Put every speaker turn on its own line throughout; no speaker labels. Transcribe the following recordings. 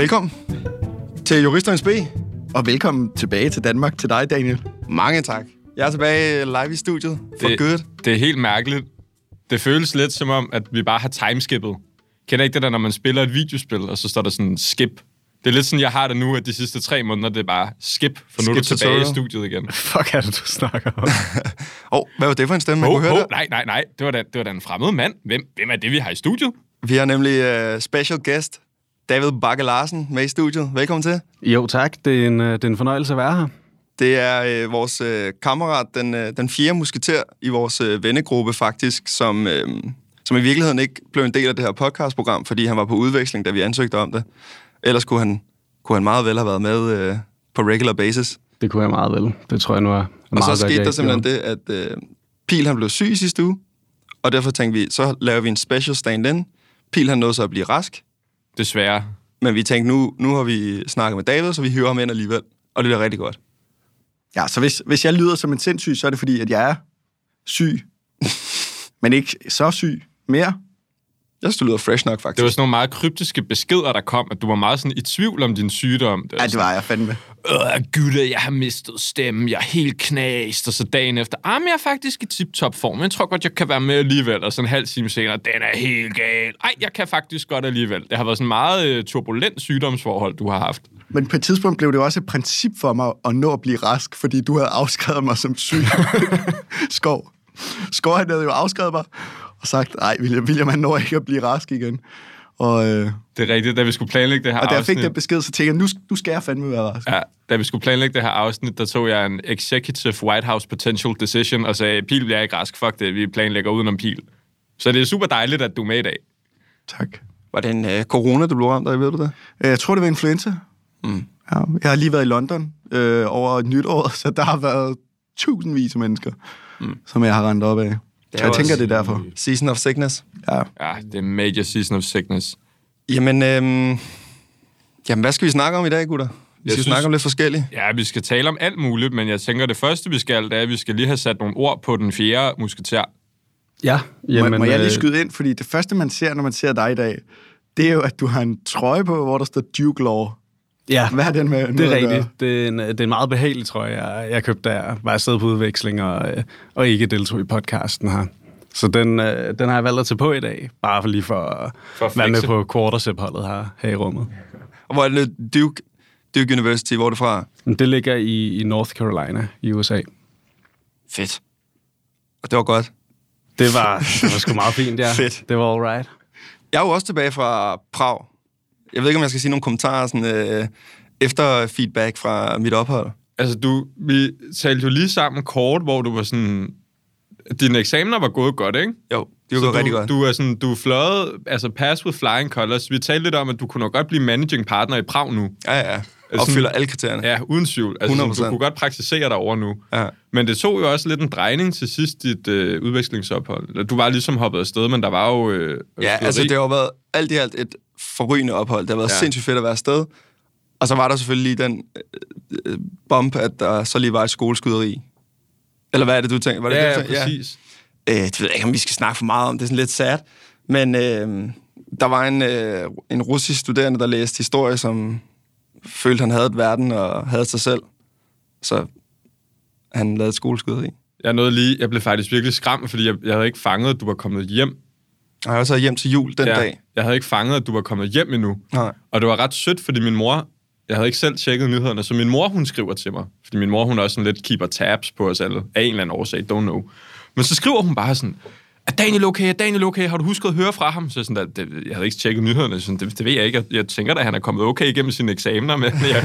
Velkommen til Juristernes B.
Og velkommen tilbage til Danmark til dig, Daniel.
Mange tak. Jeg er tilbage live i studiet for
Det-
good.
Det er helt mærkeligt. Det føles lidt som om, at vi bare har timeskippet. Kender ikke det der, når man spiller et videospil, og så står der sådan skip? Det er lidt sådan, jeg har det nu, at de sidste tre måneder, det er bare skip, for nu er du
Skip
tilbage i
tutorial.
studiet igen.
Fuck er det, du snakker om?
Åh, oh, hvad var det for en stemme, man
Oh,
kunne høre
oh, nej, nej, nej. Det var, da, det var da en fremmed mand. Hvem, hvem er det, vi har i studiet?
Vi har nemlig uh, special guest, David Bakke Larsen, med i studiet. Velkommen til.
jo, tak. Det er, en, øh, det er en fornøjelse at være her.
Det er øh, vores øh, kammerat, den, øh, den fjerde musketer i vores øh, vennegruppe faktisk, som, øh, som i virkeligheden ikke blev en del af det her podcastprogram, fordi han var på udveksling, da vi ansøgte om det. Ellers kunne han, kunne han meget vel have været med øh, på regular basis.
Det kunne jeg meget vel. Det tror jeg nu er
Og
meget
så
godt,
skete der simpelthen det, at øh, Pil han blev syg i sidste uge, og derfor tænkte vi, så laver vi en special stand-in. Pil han nåede så at blive rask,
Desværre.
men vi tænkte, nu, nu har vi snakket med David, så vi hører ham ind alligevel. Og det bliver rigtig godt.
Ja, så hvis, hvis jeg lyder som en sindssyg, så er det fordi, at jeg er syg. Men ikke så syg mere.
Jeg synes, det lyder fresh nok, faktisk.
Det var sådan nogle meget kryptiske beskeder, der kom, at du var meget sådan i tvivl om din sygdom. Det var
Ja, det var jeg fandme.
Øh, gutte, jeg har mistet stemmen, jeg er helt knæst, og så dagen efter, ah, men jeg er faktisk i tip-top form, men jeg tror godt, jeg kan være med alligevel, og så en halv time senere, den er helt gal. Ej, jeg kan faktisk godt alligevel. Det har været sådan en meget øh, turbulent sygdomsforhold, du har haft.
Men på et tidspunkt blev det også et princip for mig at nå at blive rask, fordi du havde afskrevet mig som syg. Skov. Skov han havde jo afskrevet mig og sagt, nej, William, William han når ikke at blive rask igen. Og, øh,
Det er rigtigt, da vi skulle planlægge det her
og da jeg fik
afsnit.
den besked, så tænkte jeg, nu, nu skal jeg fandme være rask.
Ja, da vi skulle planlægge det her afsnit, der tog jeg en executive White House potential decision og sagde, Pil bliver ikke rask, fuck det, vi planlægger udenom Pil. Så det er super dejligt, at du er med i dag.
Tak.
Var det en øh, corona, du blev ramt af, ved du det?
Øh, Jeg tror, det var influenza.
Mm.
Ja, jeg har lige været i London øh, over nytår, så der har været tusindvis af mennesker, mm. som jeg har rendt op af. Så jeg tænker, det er derfor.
Season of Sickness.
Ja.
Ja, det er major season of sickness.
Jamen, øhm, jamen, hvad skal vi snakke om i dag, gutter? Vi skal
synes-
snakke om lidt forskelligt.
Ja, vi skal tale om alt muligt, men jeg tænker, det første, vi skal, det er, at vi skal lige have sat nogle ord på den fjerde musketer.
Ja, Jamen, må, må jeg lige
øh,
skyde ind? Fordi det første, man ser, når man ser dig i dag, det er jo, at du har en trøje på, hvor der står Duke Law.
Ja,
Hvad er den med?
det er rigtigt. Det er, en, det er en meget behagelig trøje, jeg, jeg købte, jeg var afsted på udveksling og, og ikke deltog i podcasten her. Så den, øh, den har jeg valgt at tage på i dag, bare for lige for at
For at
være med på quartership-holdet her, her i rummet.
Og hvor er det Duke, Duke University? Hvor er det fra?
Det ligger i, i North Carolina i USA.
Fedt. Og det var godt.
Det var, det var sgu meget fint, ja.
Fedt.
Det var all right.
Jeg er jo også tilbage fra Prag. Jeg ved ikke, om jeg skal sige nogle kommentarer sådan, øh, efter feedback fra mit ophold.
Altså, du, vi talte jo lige sammen kort, hvor du var sådan... Dine eksamener var gået godt, ikke?
Jo, det var gået rigtig godt.
Du er sådan, du er fløjet, altså pass with flying colors. Vi talte lidt om, at du kunne nok godt blive managing partner i Prag nu.
Ja, ja.
sådan-
Opfylder alle kriterierne.
Ja, uden tvivl. Altså, sådan,
100%.
du kunne godt praktisere derovre nu.
Ja.
Men det tog jo også lidt en drejning til sidst, dit øh, udvekslingsophold. Du var ligesom hoppet afsted, men der var jo... Øh,
Ja, altså det har været alt i alt et forrygende ophold. Det har været ja.
Ja.
sindssygt fedt at være afsted. Og så var der selvfølgelig lige den øh, øh, bump, at der så lige var et skoleskyderi. Eller hvad er det, du tænker? Var det
Ja,
det,
ja,
du tænkte?
præcis.
Øh, det ved jeg ikke, om vi skal snakke for meget om. Det er sådan lidt sad. Men øh, der var en, øh, en russisk studerende, der læste historie, som følte, han havde et verden og havde sig selv. Så han lavede et skoleskyderi.
Jeg, nåede lige, jeg blev faktisk virkelig skræmt, fordi jeg, jeg havde ikke fanget, at du var kommet hjem
Og jeg var så hjem til jul den
ja,
dag.
Jeg havde ikke fanget, at du var kommet hjem endnu.
Nej.
Og det var ret sødt, fordi min mor... Jeg havde ikke selv tjekket nyhederne, så min mor, hun skriver til mig. Fordi min mor, hun er også sådan lidt keeper tabs på os alle. Af en eller anden årsag, don't know. Men så skriver hun bare sådan, er Daniel okay? Er Daniel okay? Har du husket at høre fra ham? Så sådan, der, det, jeg havde ikke tjekket nyhederne. Sådan, det, det, ved jeg ikke. Jeg, jeg tænker da, han er kommet okay igennem sine eksamener. Men jeg,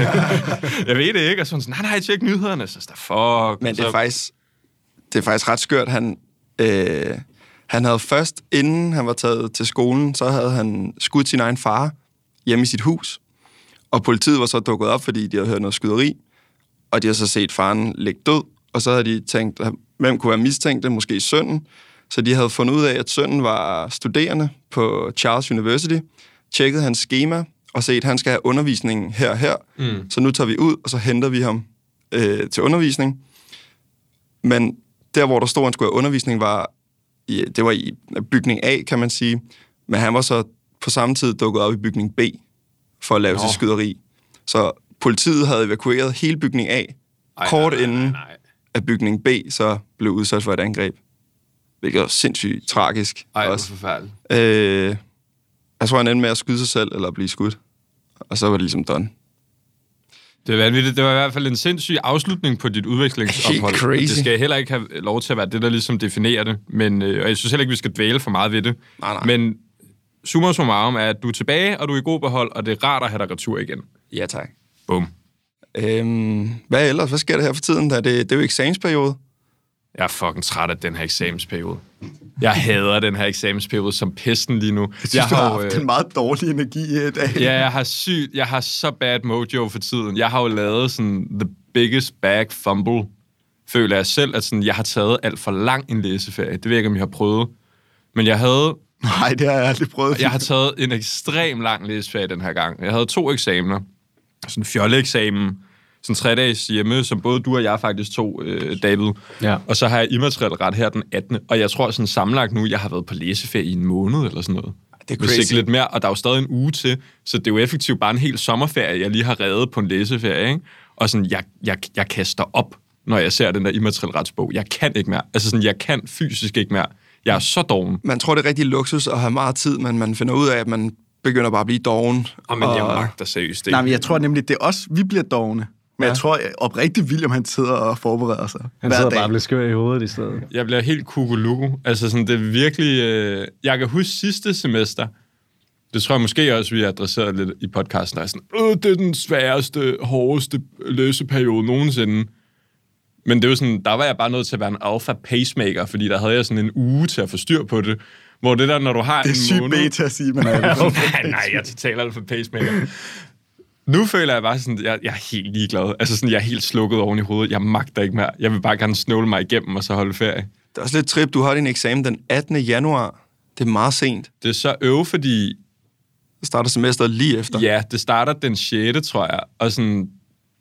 jeg ved det ikke. Og så sådan, nej, nej, jeg tjek nyhederne. Så sådan, fuck.
Men det
så,
er faktisk, det er faktisk ret skørt. Han, øh, han havde først, inden han var taget til skolen, så havde han skudt sin egen far hjemme i sit hus. Og politiet var så dukket op, fordi de havde hørt noget skyderi. Og de havde så set faren ligge død. Og så havde de tænkt, hvem kunne være mistænkte? Måske sønnen. Så de havde fundet ud af, at sønnen var studerende på Charles University. Tjekket hans schema og set, at han skal have undervisning her og her. Mm. Så nu tager vi ud, og så henter vi ham øh, til undervisning. Men der, hvor der stod, at han skulle have undervisning, var i, det var i bygning A, kan man sige. Men han var så på samme tid dukket op i bygning B. for at lave
Nå.
sit skyderi. Så politiet havde evakueret hele bygning A,
Ej,
kort
nej, nej,
inden
nej.
at bygning B så blev udsat for et angreb. Hvilket var sindssygt tragisk.
Ej,
også.
forfærdeligt.
Øh, jeg tror, han endte med at skyde sig selv eller blive skudt. Og så var det ligesom done.
Det er vanvittigt. Det var i hvert fald en sindssyg afslutning på dit udvekslingsophold.
Crazy.
Det skal heller ikke have lov til at være det, der ligesom definerer det. Men, øh, og jeg synes heller ikke, vi skal dvæle for meget ved det.
Nej, nej.
Men summa summarum er, at du er tilbage, og du er i god behold, og det er rart at have dig retur igen.
Ja, tak.
Bum.
Øhm, hvad ellers? Hvad sker der her for tiden? Da det, det er jo eksamensperiode.
Jeg er fucking træt af den her eksamensperiode. Jeg hader den her eksamensperiode som pesten lige nu.
Jeg synes, jeg du har haft en meget dårlig energi i dag.
Ja, jeg har sygt, jeg har så bad mojo for tiden. Jeg har jo lavet sådan the biggest bag fumble, føler jeg selv, at sådan, jeg har taget alt for lang en læseferie. Det ved jeg ikke, om jeg har prøvet. Men jeg havde,
Nej, det har jeg aldrig prøvet.
jeg har taget en ekstrem lang læseferie den her gang. Jeg havde to eksamener. Sådan en fjolleeksamen, sådan tre dages hjemme, som både du og jeg faktisk tog, øh, David.
Ja.
Og så har jeg immateriel ret her den 18. Og jeg tror sådan sammenlagt nu, jeg har været på læseferie i en måned eller sådan noget.
Det er
Hvis
crazy.
ikke lidt mere, og der er jo stadig en uge til, så det er jo effektivt bare en hel sommerferie, jeg lige har reddet på en læseferie, ikke? Og sådan, jeg, jeg, jeg kaster op, når jeg ser den der immateriel retsbog. Jeg kan ikke mere. Altså sådan, jeg kan fysisk ikke mere. Jeg er så doven.
Man tror, det er rigtig luksus at have meget tid, men man finder ud af, at man begynder bare at blive doven.
Og men jeg magter seriøst ikke.
Nej, men jeg tror nemlig, det er også, vi bliver dogne. Men ja.
Ja.
jeg tror oprigtigt, William han sidder og forbereder sig
Han
hver
sidder
dag.
bare og bliver skør i hovedet i stedet.
Jeg bliver helt kukuluku. Altså sådan, det er virkelig... Øh... Jeg kan huske sidste semester, det tror jeg måske også, vi har adresseret lidt i podcasten, er sådan, øh, det er den sværeste, hårdeste læseperiode nogensinde. Men det er jo sådan, der var jeg bare nødt til at være en alpha pacemaker, fordi der havde jeg sådan en uge til at få styr på det. Hvor det der, når du har
Det er
en
sygt
måned...
beta at sige, men er
nej, nej, jeg er totalt alpha pacemaker. Nu føler jeg bare sådan, jeg, jeg er helt ligeglad. Altså sådan, jeg er helt slukket oven i hovedet. Jeg magter ikke mere. Jeg vil bare gerne snåle mig igennem og så holde ferie.
Det er også lidt trip. Du har din eksamen den 18. januar. Det er meget sent.
Det er så øve, fordi
Så starter semesteret lige efter.
Ja, det starter den 6. tror jeg. Og sådan,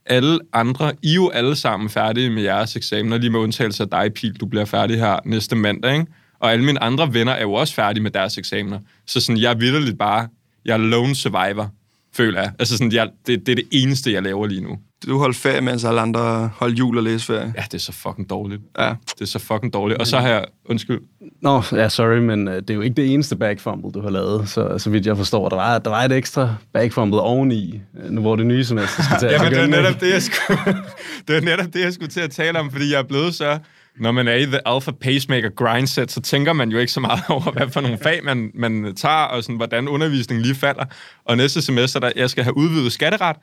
alle andre, I er jo alle sammen færdige med jeres eksamener, lige med undtagelse af dig, Pil, du bliver færdig her næste mandag, ikke? Og alle mine andre venner er jo også færdige med deres eksamener. Så sådan, jeg er vidderligt bare, jeg er lone survivor, føler jeg. Altså sådan, jeg, det, det er det eneste, jeg laver lige nu.
Du holdt ferie, mens alle andre holdt jul og læsferie.
Ja, det er så fucking dårligt.
Ja.
Det er så fucking dårligt. Og så har jeg, undskyld,
Nå, ja, sorry, men øh, det er jo ikke det eneste backfumble, du har lavet, så, så vidt jeg forstår. Der var, der var et ekstra backfumble oveni, øh, nu hvor det nye semester skal til at
Ja, men det var netop det, jeg skulle, det var netop det, jeg skulle til at tale om, fordi jeg er blevet så... Når man er i the alpha pacemaker grindset, så tænker man jo ikke så meget over, hvad for nogle fag man, man tager, og sådan, hvordan undervisningen lige falder. Og næste semester, der jeg skal have udvidet skatteret,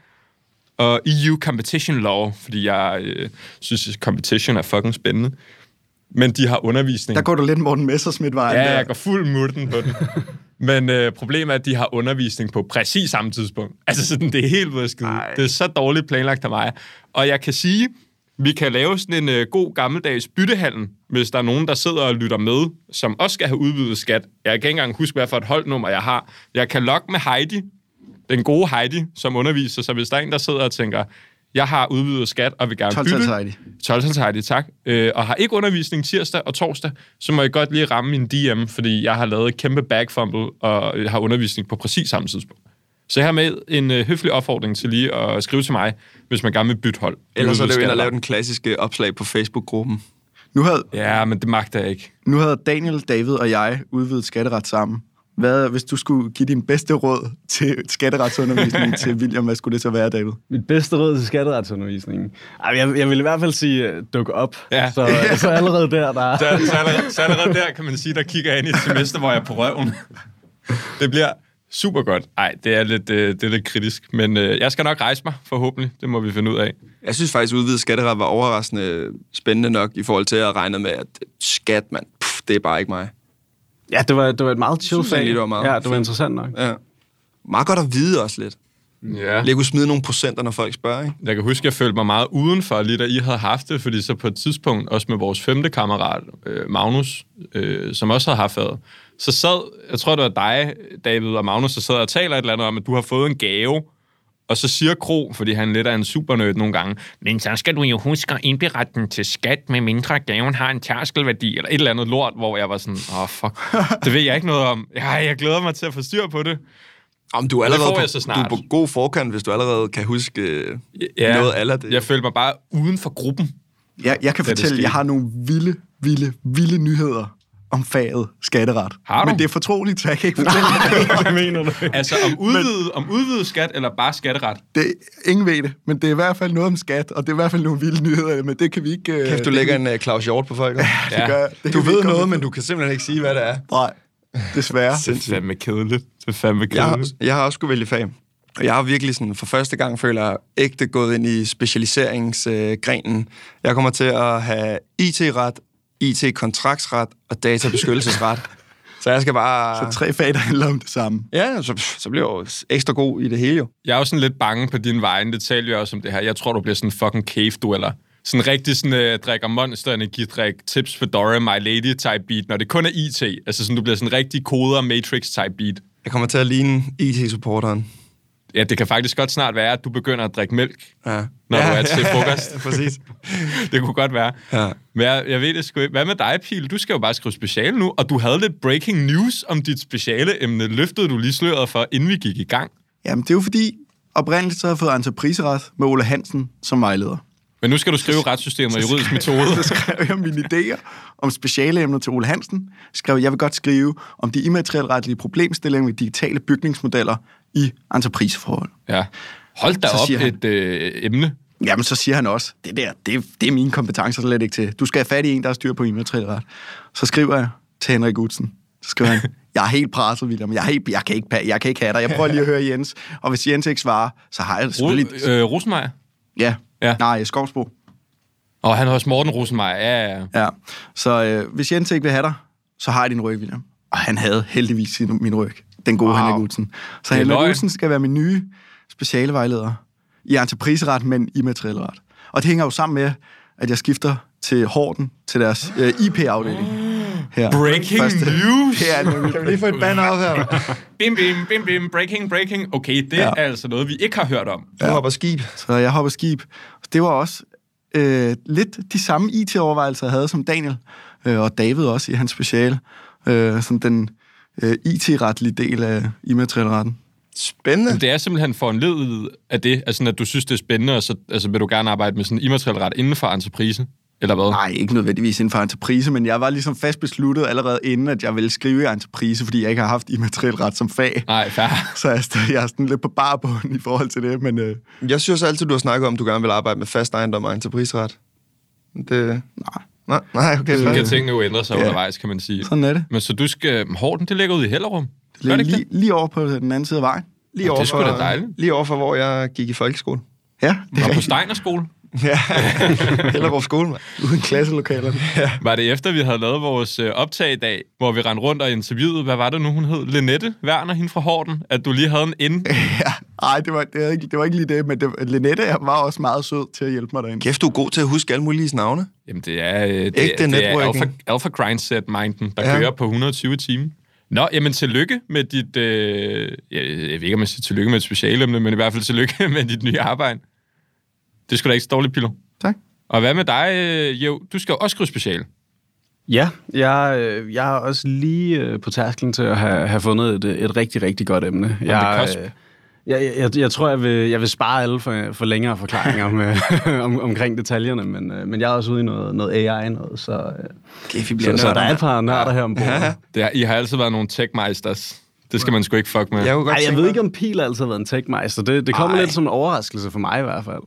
og EU Competition Law, fordi jeg øh, synes, at competition er fucking spændende. Men de har undervisning.
Der går du lidt Morten Messersmith vejen
Ja,
der.
jeg går fuld mutten på den. Men øh, problemet er, at de har undervisning på præcis samme tidspunkt. Altså sådan, det er helt.
Ej.
Det er så dårligt planlagt af mig. Og jeg kan sige, vi kan lave sådan en øh, god gammeldags byttehandel, hvis der er nogen, der sidder og lytter med, som også skal have udvidet skat. Jeg kan ikke engang huske, hvad for et holdnummer jeg har. Jeg kan logge med Heidi, den gode Heidi, som underviser. Så hvis der er en, der sidder og tænker, jeg har udvidet skat og vil gerne
12
bytte...
Heidi.
12 Heidi, tak. Øh, og har ikke undervisning tirsdag og torsdag, så må jeg godt lige ramme min DM, fordi jeg har lavet et kæmpe backfumble, og jeg har undervisning på præcis samme tidspunkt. Så her med en øh, høflig opfordring til lige at skrive til mig, hvis man gerne vil bytte hold.
Ellers er det jo ind
der.
lave den klassiske opslag på Facebook-gruppen.
Nu havde,
Ja, men det magter jeg ikke.
nu havde Daniel, David og jeg udvidet skatteret sammen. Hvad, hvis du skulle give din bedste råd til skatteretsundervisning til William, hvad skulle det så være, David?
Mit bedste råd til skatteretsundervisningen? Ej, jeg, jeg vil i hvert fald sige, uh, duk op.
Ja.
Så, så allerede der, der
Så, så, allerede, så allerede der kan man sige, der kigger jeg ind i et semester, hvor jeg er på røven. Det bliver super godt. Nej, det er lidt, øh, det er lidt kritisk, men øh, jeg skal nok rejse mig, forhåbentlig. Det må vi finde ud af.
Jeg synes faktisk, at udvidet skatteret var overraskende spændende nok i forhold til at regne med, at skat, man, pff, det er bare ikke mig.
Ja, det var, det var et meget chill fag.
det var meget
ja, det var
fint.
interessant nok.
Ja. Meget godt at vide også lidt.
Ja.
Lige kunne smide nogle procenter, når folk spørger, ikke?
Jeg kan huske, at jeg følte mig meget udenfor, lige da I havde haft det, fordi så på et tidspunkt, også med vores femte kammerat, øh, Magnus, øh, som også havde haft det, så sad, jeg tror det var dig, David og Magnus, der sad og taler et eller andet om, at du har fået en gave, og så siger Kro, fordi han lidt er en supernød nogle gange, men så skal du jo huske at indberette den til skat, med mindre gaven har en tærskelværdi, eller et eller andet lort, hvor jeg var sådan, åh oh, fuck, det ved jeg ikke noget om. Ja, jeg glæder mig til at få styr på det.
Om du er
det
allerede
får
på,
jeg så snart.
Du er på god forkant, hvis du allerede kan huske øh,
Ja,
noget af det.
Jeg følte mig bare uden for gruppen.
Jeg, jeg kan fortælle, jeg har nogle vilde, vilde, vilde nyheder om faget skatteret.
Har du?
Men det er fortroligt, så jeg kan ikke fortælle det.
Hvad mener du?
Altså om udvidet, om udvidet skat, eller bare skatteret?
det. Ingen ved det, men det er i hvert fald noget om skat, og det er i hvert fald nogle vilde nyheder, men det kan vi ikke... øh,
Kæft, du
det
lægger en uh, Claus Hjort på folk.
Ja.
Det gør, det
Du ved noget, men du kan simpelthen ikke sige, hvad det er.
Nej, desværre.
Det er fandme kedeligt. Det er fandme
Jeg har,
kedeligt.
jeg har også skulle vælge fag. Og jeg har virkelig sådan, for første gang føler jeg ægte gået ind i specialiseringsgrenen. Jeg kommer til at have IT-ret, IT-kontraktsret og databeskyttelsesret. så jeg skal bare...
Så tre fag, der handler om det samme.
Ja, så, så bliver jeg jo ekstra god i det hele jo.
Jeg er jo sådan lidt bange på din vegne. Det talte vi også om det her. Jeg tror, du bliver sådan en fucking cave-dueller. Sådan rigtig sådan, uh, drikker monster energidrik, tips for Dora, my lady type beat, når det kun er IT. Altså sådan, du bliver sådan rigtig koder matrix type beat.
Jeg kommer til at ligne IT-supporteren.
Ja, det kan faktisk godt snart være, at du begynder at drikke mælk,
Ja.
Når
ja,
du er til frokost.
præcis.
det kunne godt være.
Ja.
Men jeg, jeg ved det sgu ikke. Hvad med dig, Pil? Du skal jo bare skrive speciale nu, og du havde lidt breaking news om dit speciale emne. Løftede du lige sløret for, inden vi gik i gang?
Jamen, det er jo fordi, oprindeligt så har jeg fået entrepriseret med Ole Hansen som vejleder.
Men nu skal du skrive retssystemet og juridisk metode.
Så skrev jeg mine idéer om specialeemner til Ole Hansen. Skrev, jeg vil godt skrive om de immaterielretlige problemstillinger med digitale bygningsmodeller i entrepriseforhold.
Ja. Hold da
Så
op
han-
et øh, emne.
Jamen, så siger han også, det der, det, det er mine kompetencer slet ikke til. Du skal have fat i en, der har styr på immaterielret. Så skriver jeg til Henrik Utsen. Så skriver han, jeg er helt presset, William. Jeg, er helt, jeg, kan ikke, jeg kan ikke have dig. Jeg prøver lige at høre Jens. Og hvis Jens ikke svarer, så har jeg det selvfølgelig...
Ru- øh, Rosenmeier.
Ja.
Ja.
Nej, Skovsbro.
Og han har også Morten Rosenmeier. Ja, ja, ja.
Så øh, hvis Jens ikke vil have dig, så har jeg din ryg, William. Og han havde heldigvis sin, min ryg. Den gode wow. Henrik Utsen. Så Henrik. Utsen skal være min nye specialevejleder i entrepriseret, men immateriel ret. Og det hænger jo sammen med, at jeg skifter til Horten, til deres øh, IP-afdeling. Her.
Breaking news!
Det er nemlig.
Kan vi lige få et banner op her?
Bim, bim, bim, bim, breaking, breaking. Okay, det ja.
Ja.
er altså noget, vi ikke har hørt om.
Du hopper skib.
Så jeg hopper skib. Det var også øh, lidt de samme IT-overvejelser, jeg havde som Daniel, øh, og David også i hans speciale. Øh, sådan den øh, IT-retlige del af immaterielretten.
Spændende.
Men det er simpelthen foranledet af det, altså at du synes, det er spændende, og så altså, vil du gerne arbejde med sådan en immateriel ret inden for entreprise, eller hvad?
Nej, ikke nødvendigvis inden for entreprise, men jeg var ligesom fast besluttet allerede inden, at jeg ville skrive entreprise, fordi jeg ikke har haft immateriel ret som fag.
Nej, fair.
Så jeg er, jeg er sådan lidt på barbunden i forhold til det, men øh,
Jeg synes altid, du har snakket om, at du gerne vil arbejde med fast ejendom og entrepriseret. Det...
nej,
Nej, nej okay.
Så kan tingene jo ændre sig
Ja.
undervejs, kan man sige.
sådan er det.
Men så du skal... Horten, det ligger ude i Hellerum. Gør det
Lige,
det?
lige, lige over på den anden side af vejen.
Lige
det er
over
sgu da dejligt.
Lige over for, hvor jeg gik i folkeskole.
Ja, det er
på
rigtigt.
Steiner skole.
Ja, Hellerup skole, mand.
Uden klasselokalerne.
Var det efter, vi havde lavet vores øh, optag i dag, hvor vi rendte rundt og interviewede, hvad var det nu, hun hed? Lenette Werner, hende fra Horten, at du lige havde en ind.
Ja, ej, det var, det, var ikke, det var ikke lige det, men det, Lenette var også meget sød til at hjælpe mig derinde.
Kæft, du er god til at huske alle mulige navne.
Jamen, det er, øh, det,
Ægte
det er alpha, alpha grindset minden, der
Ja.
ja. kører på 120 timer. Nå, jamen tillykke med dit... Øh, jeg, jeg ved ikke, om jeg siger tillykke med et specialemne, men i hvert fald tillykke med dit nye arbejde. Det skulle da ikke så dårligt, Pilo.
Tak.
Og hvad med dig, øh, Jo? Du skal jo også skrive special.
Ja, jeg, øh, jeg er også lige øh, på tærsklen til at have, have fundet et, et rigtig, rigtig godt emne. Jeg,
cusp.
Øh, jeg, jeg, jeg, tror, jeg vil, jeg vil spare alle for, for længere forklaringer med, om, omkring detaljerne, men, øh, men jeg er også ude i noget, noget AI noget, så, øh,
Okay, vi
så, så der er et par nørder her ombord.
Ja.
Det I har altid været nogle techmeisters. Det skal man sgu ikke fuck med.
Jeg
Ej, jeg ved ikke, om Pil altid har været en techmeister. Det, det kommer
Ej.
lidt som en overraskelse for mig i hvert fald.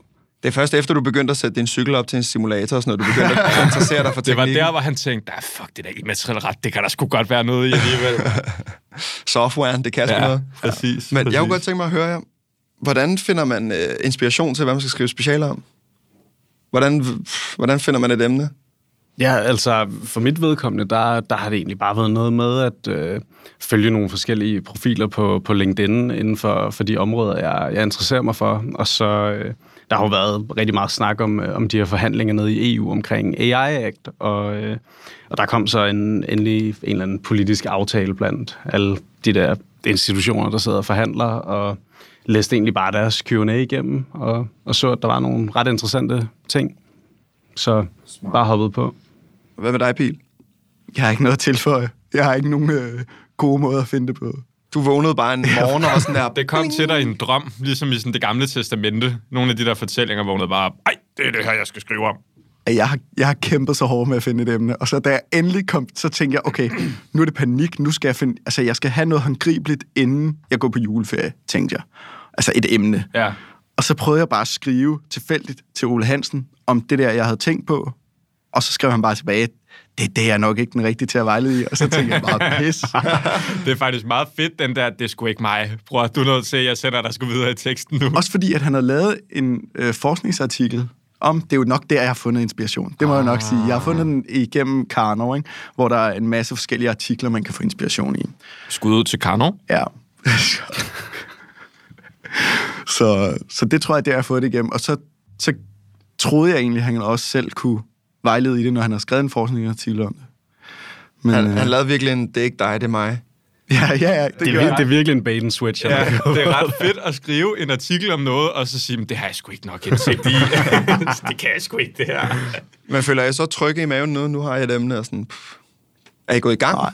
Det er først efter, du begyndte at sætte din cykel op til en simulator, og sådan noget. Du begyndte at interessere dig for
Det var
teknikken.
der, hvor han tænkte, "Ah, fuck, det der immaterielle ret, det kan der sgu godt være noget i alligevel.
Softwaren, det kan sgu
ja,
noget.
præcis.
Men jeg
præcis.
kunne godt tænke mig at høre jer, hvordan finder man øh, inspiration til, hvad man skal skrive specialer om? Hvordan, hvordan finder man et emne?
Ja, altså for mit vedkommende, der, der har det egentlig bare været noget med at øh, følge nogle forskellige profiler på, på LinkedIn inden for, for de områder, jeg, jeg interesserer mig for. Og så øh, der har jo været rigtig meget snak om, øh, om de her forhandlinger nede i EU omkring AI Act, og, øh, og der kom så en, endelig en eller anden politisk aftale blandt alle de der institutioner, der sidder og forhandler, og læste egentlig bare deres Q&A igennem, og, og så, at der var nogle ret interessante ting. Så bare hoppet på.
Hvad med dig, Pil?
Jeg har ikke noget at tilføje. Jeg har ikke nogen øh, gode måder at finde det på.
Du vågnede bare en morgen og sådan der...
Det kom til dig i en drøm, ligesom i sådan det gamle testamente. Nogle af de der fortællinger vågnede bare, ej, det er det her, jeg skal skrive om.
at jeg har, jeg har kæmpet så hårdt med at finde et emne. Og så da jeg endelig kom, så tænkte jeg, okay, nu er det panik, nu skal jeg finde, altså jeg skal have noget håndgribeligt, inden jeg går på juleferie, tænkte jeg. Altså et emne.
Ja.
Og så prøvede jeg bare at skrive tilfældigt til Ole Hansen om det der, jeg havde tænkt på. Og så skrev han bare tilbage, det, det er jeg nok ikke den rigtige til at vejlede i. Og så tænkte jeg bare, pis.
Det er faktisk meget fedt, den der, det sgu ikke mig. Bror, du er nødt til, at jeg sender dig sgu videre i teksten nu.
Også fordi, at han havde lavet en øh, forskningsartikel om, det er jo nok der, jeg har fundet inspiration. Det må jeg nok sige. Jeg har fundet den igennem Karnov, ikke? hvor der er en masse forskellige artikler, man kan få inspiration i.
Skud ud til Karno.
Ja. så, så det tror jeg, det er, jeg har fået det igennem. Og så, så troede jeg egentlig, at han også selv kunne vejlede i det, når han har skrevet en forskningsartikel om det. Men,
Han,
øh,
han lavede virkelig en, det er ikke dig, det er mig.
ja, ja, ja, det,
Det er, vir- det er virkelig en bait and switch.
Ja, det er ret fedt at skrive en artikel om noget, og så sige, "Men det har jeg sgu ikke nok indsigt i. det kan jeg sgu ikke, det her.
Men føler jeg så trygge i maven nu? Nu har jeg et emne og sådan... Pff, er I gået i gang?
Nej.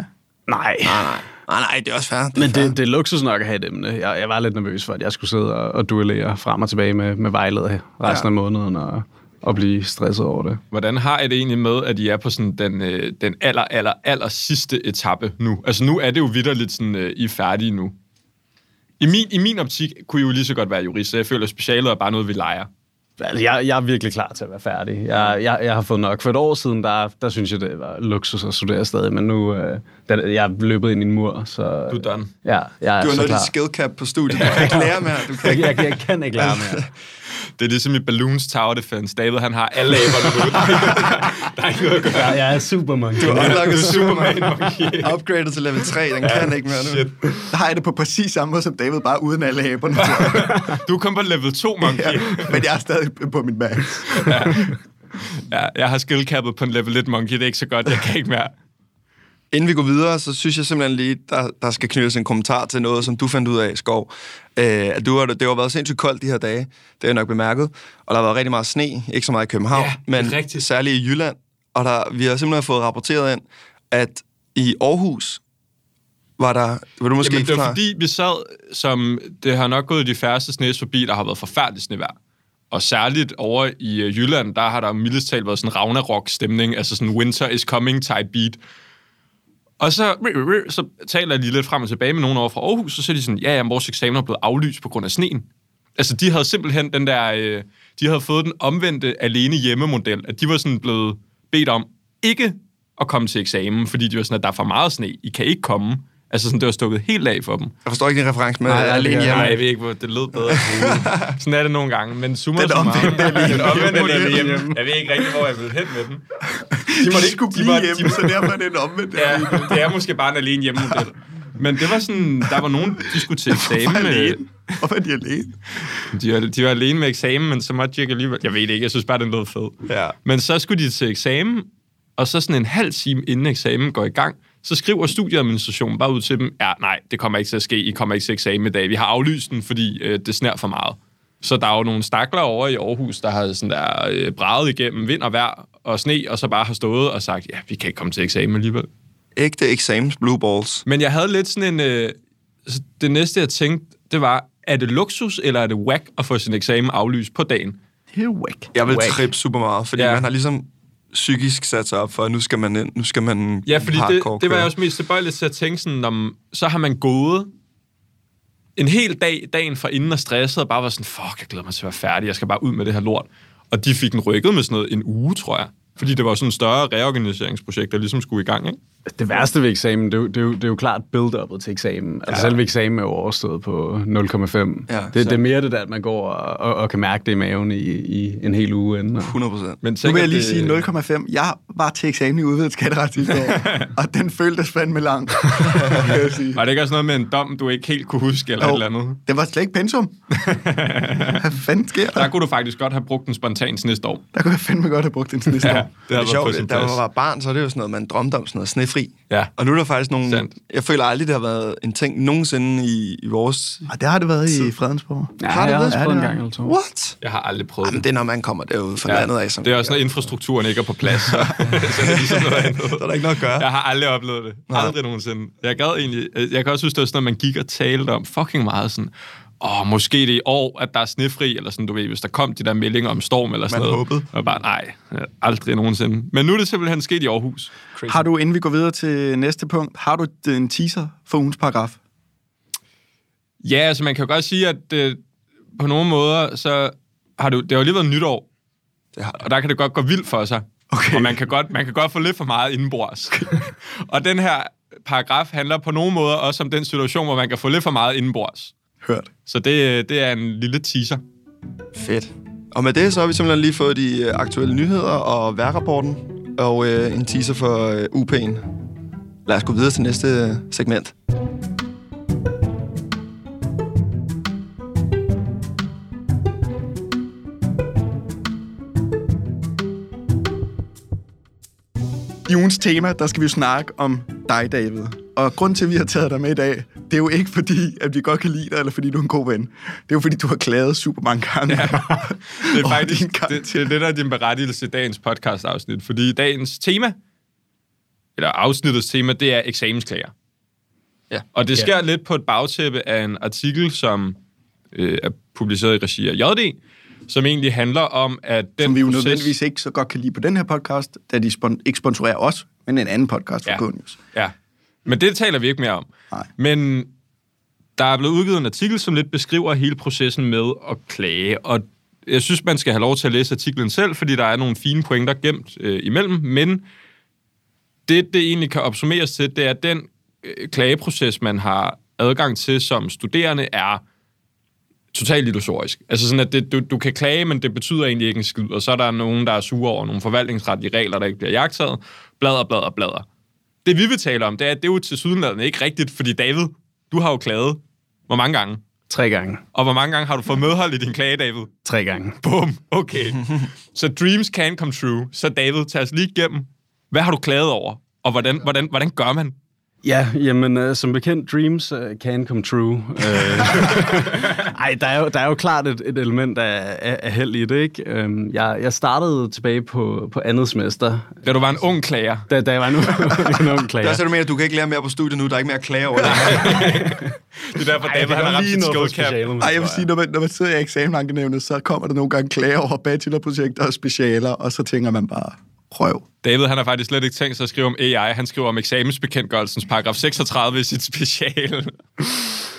Nej.
Nej, nej. Nej, nej, det er også fair. Det er
Men
fair.
det, det er luksus nok at have et emne. Jeg, jeg var lidt nervøs for, at jeg skulle sidde og, og duellere frem og tilbage med, med vejleder resten
Ja.
af måneden og, og blive stresset over det.
Hvordan har I det egentlig med, at I er på sådan den, øh, den aller, aller, aller sidste etape nu? Altså nu er det jo vidderligt sådan, øh, I er færdige nu. I min, I min optik kunne I jo lige så godt være jurist, så jeg føler, at specialet er bare noget, vi leger.
Altså, jeg, jeg er virkelig klar til at være færdig. Jeg, jeg, jeg har fået nok. For et år siden, der, der synes jeg, det var luksus at studere stadig, men nu øh, der, jeg er løbet ind i en mur, så...
Du er done.
Ja, jeg er
Du har
så
noget
klar.
dit skill cap på studiet. Du kan ikke lære mere. Du kan
Jeg, jeg, jeg kan ikke lære mere.
Det er ligesom i Balloons Tower Defense. David, han har alle aberne nu. der er ikke noget at gøre.
Jeg, jeg er super monkey.
Du har unlocket
Superman
Superman.
monkey.
Upgradet til level 3. Den kan ikke mere nu.
Shit.
Der har jeg det på præcis samme måde som David, bare uden alle aberne.
Du kom på level 2, monkey.
ja, men jeg er stadig på mit max.
Ja, jeg har skillcappet på en level 1 monkey. Det er ikke så godt. Jeg kan ikke mere.
Inden vi går videre, så synes jeg simpelthen lige, der, der skal knyttes en kommentar til noget, som du fandt ud af, Skov. Øh, at du har, det har været sindssygt koldt de her dage, det har jeg nok bemærket. Og der har været rigtig meget sne, ikke så meget i København,
Ja, er
men
rigtigt.
særligt i Jylland. Og der, vi har simpelthen fået rapporteret ind, at i Aarhus var der... Vil du måske
Jamen, det var fordi, vi sad, som det har nok gået de færreste snes forbi, der har været forfærdeligt snevejr. Og særligt over i øh, Jylland, der har der mildest talt været sådan Ragnarok-stemning, altså sådan winter is coming type beat. Og så, så taler de lige lidt frem og tilbage med nogen over fra Aarhus, og så er de sådan, ja, ja, vores eksamen er blevet aflyst på grund af sneen. Altså, de havde simpelthen den der, øh, de havde fået den omvendte alene hjemmemodel, at de var sådan blevet bedt om ikke at komme til eksamen, fordi de var sådan, at der er for meget sne, I kan ikke komme. Altså sådan, det var stukket helt af for dem.
Jeg forstår ikke din reference med
Nej,
nej, alene
det-
hjemme.
Nej, jeg ved ikke, hvor det lød bedre. sådan er det nogle gange, men summarum-
omvendte alene
Den omvendte
hjemme.
alene hjemme. Jeg ved ikke rigtig, hvor jeg vil hen med den.
De måtte ikke skulle blive
måtte-
hjemme, så derfor er det en omvendt.
Ja, det er måske bare en alene hjemmemodel. Men det var sådan, der var nogen, de skulle til eksamen.
Hvorfor
med-
alene? Hvorfor er de alene?
De var, de var alene med eksamen, men så måtte de ikke alligevel. Jeg ved det ikke, jeg synes bare, den lød fed.
Ja.
Men så skulle de til eksamen, og så sådan en halv time inden eksamen går i gang, så skriver studieadministrationen bare ud til dem, ja, nej, det kommer ikke til at ske, I kommer ikke til eksamen i dag. Vi har aflyst den, fordi øh, det sner for meget. Så der er jo nogle stakler over i Aarhus, der har sådan der øh, braget igennem vind og vejr og sne, og så bare har stået og sagt, ja, vi kan ikke komme til eksamen alligevel.
Ægte eksamens blue balls.
Men jeg havde lidt sådan en... Øh, det næste, jeg tænkte, det var, er det luksus, eller er det whack at få sin eksamen aflyst på dagen?
Det er whack.
Jeg vil
Whack.
trippe super meget, fordi
ja.
man har ligesom psykisk sat sig op for, at nu skal man ind, nu skal man
Ja, fordi det, det var jeg også mest tilbøjelig til at tænke sådan, om, så har man gået en hel dag, dagen for inden og stresset, og bare var sådan, fuck, jeg glæder mig til at være færdig, jeg skal bare ud med det her lort. Og de fik den rykket med sådan noget en uge, tror jeg. Fordi det var sådan et større reorganiseringsprojekt, der ligesom skulle i gang, ikke?
Det værste ved eksamen, det er jo, det er jo, det er jo klart build-up'et til eksamen. Altså selve eksamen er jo overstået på 0,5.
Ja,
det, det er mere det der, at man går og, og, og kan mærke det i maven i, i en hel uge inden. Og,
100 procent.
Men
Nu vil jeg
at
lige
det-
sige 0,5. Jeg var til eksamen i udvidet skatteret sidste år, og den føltes fandme lang.
Var det ikke også noget med en dom, du ikke helt kunne huske, eller
Jo,
et eller andet?
Det var slet ikke pensum. Hvad fanden sker der?
Der kunne du faktisk godt have brugt den spontant næste år.
Der kunne jeg fandme godt have brugt den næste
Ja,
år.
det
Det er sjovt, da man var barn, så er det jo sådan noget, man drømte om sådan noget snefri.
Ja.
Og nu er der faktisk nogle...
Sandt.
Jeg føler aldrig, det har været en ting nogensinde i, i vores...
Og det har det været i Fredensborg.
ja,
Har det
jeg har også
Ja,
prøvet en gang
har-
eller to.
What?
Jeg har aldrig prøvet
Jamen,
det.
det er, når man kommer derud fra ja. landet af. Som
det er også, når infrastrukturen ikke er på plads. Så. så er det ligesom noget andet.
Så er der ikke noget at gøre.
Jeg har aldrig oplevet det. Aldrig nogensinde. Jeg gad egentlig... Jeg kan også synes, det var sådan, at man gik og talte om fucking meget sådan... Åh, måske det er i år, at der er snefri, eller sådan, du ved, hvis der kom de der meldinger om storm eller sådan
Man
noget.
håbede.
Og bare, nej, aldrig nogensinde. Men nu er det simpelthen sket i Aarhus.
Crazy.
Har du, inden vi går videre til næste punkt, har du en teaser for ugens paragraf?
Ja, altså man kan jo godt sige, at øh, på nogle måder, så har det, jo- det har jo lige været nytår,
Det har det.
og der kan det godt gå vildt for sig.
Okay.
Og man kan, godt, man kan godt få lidt for meget indenbords. og den her paragraf handler på nogle måder også om den situation, hvor man kan få lidt for meget indenbords.
Hørt.
Så det, det er en lille teaser.
Fedt. Og med det, så har vi simpelthen lige fået de øh, aktuelle nyheder og vejrrapporten, og øh, en teaser for øh, UP'en. Lad os gå videre til næste øh, segment.
I ugens tema, der skal vi jo snakke om dig, David. Og grund til, at vi har taget dig med i dag, det er jo ikke fordi, at vi godt kan lide dig, eller fordi du er en god ven. Det er jo fordi, du har klaget super mange gange. Ja.
Det er faktisk det, det, er det, der er din berettigelse i dagens podcast-afsnit. Fordi dagens tema, eller afsnittets tema, det er eksamensklager.
Ja.
Og det sker ja. lidt på et bagtæppe af en artikel, som øh, er publiceret i regi af JD, som egentlig handler om, at den
Som vi jo
proces...
nødvendigvis ikke så godt kan lide på den her podcast, da de spon- ikke sponsorerer os, men en anden podcast fra
Ja.
ja. News.
Ja, men det taler vi ikke mere om.
Nej.
Men der er blevet udgivet en artikel, som lidt beskriver hele processen med at klage, og jeg synes, man skal have lov til at læse artiklen selv, fordi der er nogle fine pointer gemt øh, imellem, men det, det egentlig kan opsummeres til, det er, at den øh, klageproces, man har adgang til som studerende, er totalt illusorisk. Altså sådan, at det, du, du kan klage, men det betyder egentlig ikke en skid, og så er der nogen, der er sure over nogle forvaltningsretlige regler, der ikke bliver jagtaget, blader, blader, blader. Det vi vil tale om, det er, at det er jo til sydenlandet ikke rigtigt, fordi David, du har jo klaget. Hvor mange gange?
Tre gange.
Og hvor mange gange har du fået medhold i din klage, David?
Tre gange.
Bum, okay. så dreams can come true. Så David, tag os lige igennem. Hvad har du klaget over? Og hvordan, hvordan, hvordan gør man?
Ja, jamen, uh, som bekendt, dreams uh, can come true. Uh, ej, der er, jo, der er jo klart et, et element af, af, af held i det, ikke? Um, jeg, jeg startede tilbage på, på andet semester,
Da du var en ung klager.
da, da jeg var nu en ung klager.
Der er så du mener, at du kan ikke lære mere på studiet nu. Der er ikke mere at klage over det.
Det er derfor, David, han har ramt sit
specialet,
Ej, jeg vil sige, når man, når man sidder i eksamenankenævnet, så kommer der nogle gange klager over bachelorprojekter og specialer, og så tænker man bare, røv.
David, han har faktisk slet ikke tænkt sig at skrive om AI. Han skriver om eksamensbekendtgørelsens paragraf 36 i sit speciale.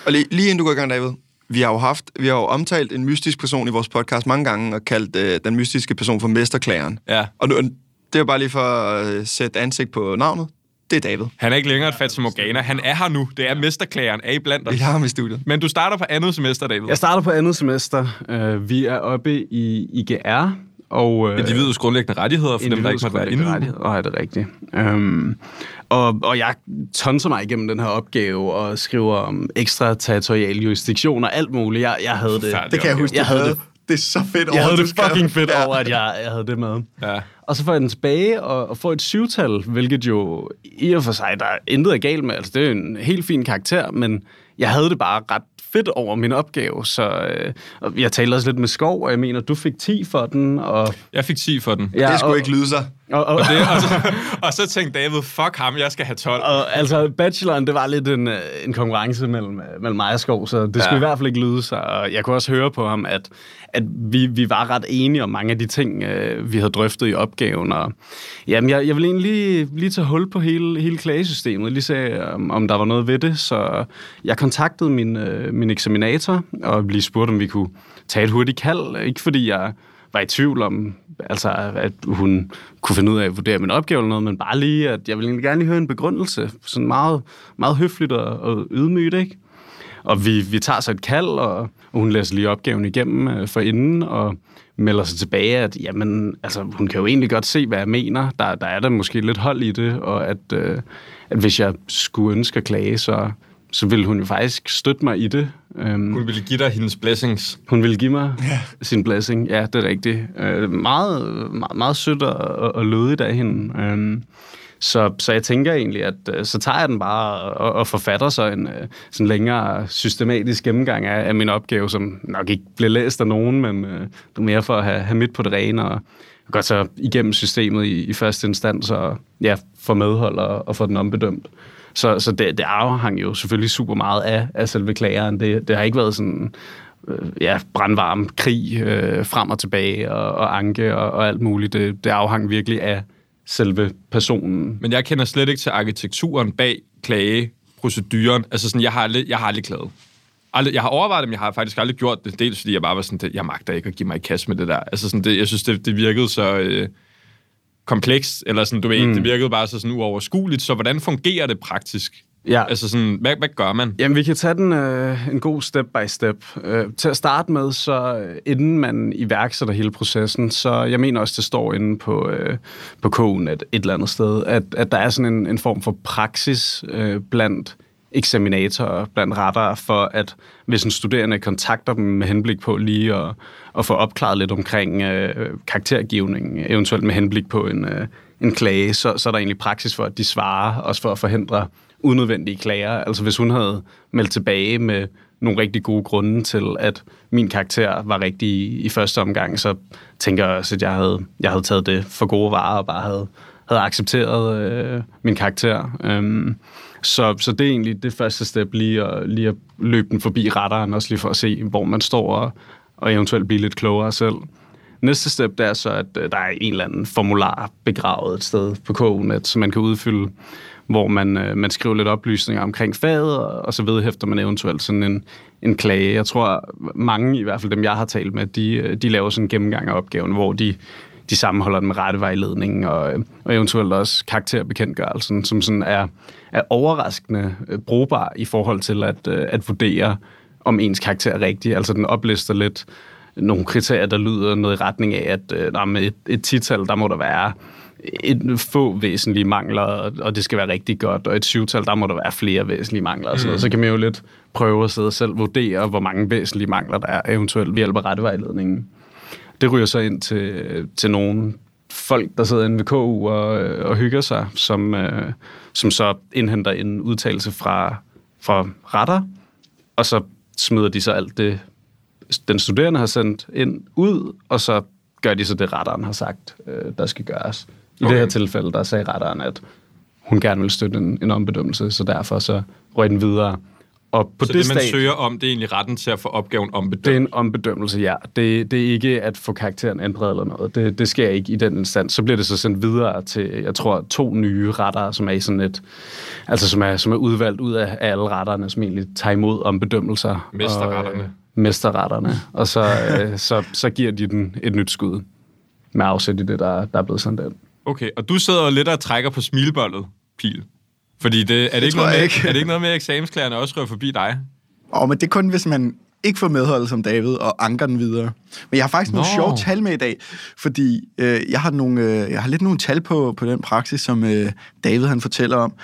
Og lige, lige inden du går i gang, David. Vi har jo haft, vi har jo omtalt en mystisk person i vores podcast mange gange, og kaldt øh, den mystiske person for mesterklageren.
Ja.
Og nu, det er bare lige for at øh, sætte ansigt på navnet. Det er David.
Han er ikke længere et Fatima Morgana. Han er her nu. Det er mesterklageren. Er I blandt os?
Vi har ham i studiet.
Men du starter på andet semester, David.
Jeg starter på andet semester. Uh, vi er oppe i IGR, og... Uh,
Individets grundlæggende rettigheder, for dem, der ikke måtte være indvidede.
rettigheder. Nej, det er rigtigt. Um, og, og jeg tonser mig igennem den her opgave og skriver om ekstra territorial jurisdiktion og alt muligt. Jeg, jeg havde det.
Forfærdeligt.
Det kan jeg huske,
Jeg havde det-
det er så fedt over,
Jeg havde det fucking fedt
Ja.
over, at jeg, jeg havde det med.
Ja.
Og så får jeg den tilbage og, og får et syvtal, hvilket jo i og for sig, der er intet er galt med. Altså, det er en helt fin karakter, men jeg havde det bare ret fedt over min opgave. Så øh, og jeg talte også lidt med Skov, og jeg mener, du fik 10 for den. Og,
Jeg fik 10 for den.
ja,
det skulle
og,
ikke lyde sig.
Og, og,
Og, det, og, så, og så tænkte David, fuck ham, jeg skal have 12.
og, altså, bacheloren, det var lidt en, øh, en konkurrence mellem, øh, mellem mig og Skov, så det skulle
Ja.
i hvert fald ikke lyde sig. Og jeg kunne også høre på ham, at, at vi, vi var ret enige om mange af de ting, øh, vi havde drøftet i opgaven. Og, jamen, jeg, jeg vil egentlig lige, lige tage hul på hele, hele klagesystemet, lige se, om, om der var noget ved det. Så jeg kontaktede min, min eksaminator og lige spurgte, om vi kunne tage et hurtigt kald. Ikke fordi jeg var i tvivl om, altså, at hun kunne finde ud af at vurdere min opgave eller noget, men bare lige, at jeg ville egentlig gerne lige høre en begrundelse. Sådan meget, meget høfligt og, og ydmygt, ikke? Og vi, vi tager så et kald, og, og hun læser lige opgaven igennem øh, for inden, og melder sig tilbage, at jamen, altså, hun kan jo egentlig godt se, hvad jeg mener. Der, der er der måske lidt hold i det, og at, øh, at hvis jeg skulle ønske at klage, så, så ville hun jo faktisk støtte mig i det. Øhm,
Hun ville give dig hendes blessings.
hun ville give mig ja. sin blessing. Ja, det er rigtigt. Øh, meget, meget, meget sødt og, og, lødigt af hende. Øhm, så, så jeg tænker egentlig, at øh, så tager jeg den bare og, og forfatter så en øh, sådan længere systematisk gennemgang af, af min opgave, som nok ikke bliver læst af nogen, men øh, det er mere for at have, have midt på det rene. Og godt så igennem systemet i, i første instans og ja, få medhold og, og få den ombedømt. Så, så det, det afhang jo selvfølgelig super meget af, af selve klageren. Det, det har ikke været sådan øh, ja, brandvarm krig øh, frem og tilbage og, og anke og, og alt muligt. Det, det afhang virkelig af selve personen.
Men jeg kender slet ikke til arkitekturen bag klageproceduren. Altså sådan, jeg har aldrig, jeg har aldrig klaget. Aldrig, jeg har overvejet det, men jeg har faktisk aldrig gjort det. Dels fordi jeg bare var sådan, det, jeg magter ikke at give mig i kast med det der. Altså sådan, det, jeg synes, det, det virkede så øh, komplekst, eller sådan, du ved, mm. det virkede bare så sådan uoverskueligt. Så hvordan fungerer det praktisk?
Ja.
Altså sådan, hvad, hvad gør man?
Jamen, vi kan tage den øh, en god step by step. Øh, til at starte med, så øh, inden man iværksætter hele processen, så jeg mener også, det står inde på, øh, på kogen et, et eller andet sted, at, at der er sådan en, en form for praksis øh, blandt eksaminatorer, blandt retter, for at hvis en studerende kontakter dem med henblik på lige at, at få opklaret lidt omkring øh, karaktergivningen, eventuelt med henblik på en, øh, en klage, så, så er der egentlig praksis for, at de svarer, også for at forhindre unødvendige klager. Altså hvis hun havde meldt tilbage med nogle rigtig gode grunde til, at min karakter var rigtig i, i første omgang, så tænker jeg også, at jeg havde, jeg havde taget det for gode varer og bare havde, havde accepteret øh, min karakter. Øhm, så, så det er egentlig det første step, lige at, lige at løbe den forbi retteren, også lige for at se, hvor man står og, og eventuelt blive lidt klogere selv. Næste step, det er så, at øh, der er en eller anden formular begravet et sted på kogen, som man kan udfylde, hvor man, øh, man skriver lidt oplysninger omkring faget, og, så vedhæfter man eventuelt sådan en, en klage. Jeg tror, mange, i hvert fald dem, jeg har talt med, de, øh, de laver sådan en gennemgang af opgaven, hvor de, de sammenholder den med rettevejledningen og, øh, og eventuelt også karakterbekendtgørelsen, som sådan er, er overraskende øh, brugbar i forhold til at, øh, at vurdere, om ens karakter er rigtig. Altså den oplister lidt nogle kriterier, der lyder noget i retning af, at øh, med et, et tital, der må der være et få væsentlige mangler, og det skal være rigtig godt, og et syvtal, der må der være flere væsentlige mangler. Og sådan noget. Så kan man jo lidt prøve at sidde og selv vurdere, hvor mange væsentlige mangler der er eventuelt ved hjælp af rettevejledningen. Det ryger så ind til, til nogle folk, der sidder inde ved KU og, og hygger sig, som, øh, som så indhenter en udtalelse fra, fra retter, og så smider de så alt det, den studerende har sendt ind ud, og så gør de så det, retteren har sagt, øh, der skal gøres. I okay. det her tilfælde, der sagde retteren, at hun gerne vil støtte en, en ombedømmelse, så derfor så røg den videre.
Og på så det, det man stadie, søger om, det er egentlig retten til at få opgaven ombedømt?
Det er en ombedømmelse, ja. Det, det er ikke at få karakteren ændret eller noget. Det, det sker ikke i den instans. Så bliver det så sendt videre til, jeg tror, to nye retter, som er i sådan et, altså som er, som er udvalgt ud af alle retterne, som egentlig tager imod ombedømmelser.
Mesterretterne. Og, øh,
mesterretterne. Og så, øh, så, så giver de den et nyt skud med afsæt i det, der, der er blevet sendt ind.
Okay, og du sidder lidt og trækker på smilbollet, Pil. Fordi det, er, det, det ikke noget med, ikke. er det ikke noget med, at eksamensklærerne også rører forbi dig?
Åh, oh, men det er kun, hvis man ikke får medhold som David og anker den videre. Men jeg har faktisk Nå. nogle sjove tal med i dag, fordi øh, jeg, har nogle, øh, jeg har lidt nogle tal på, på den praksis, som øh, David han fortæller om.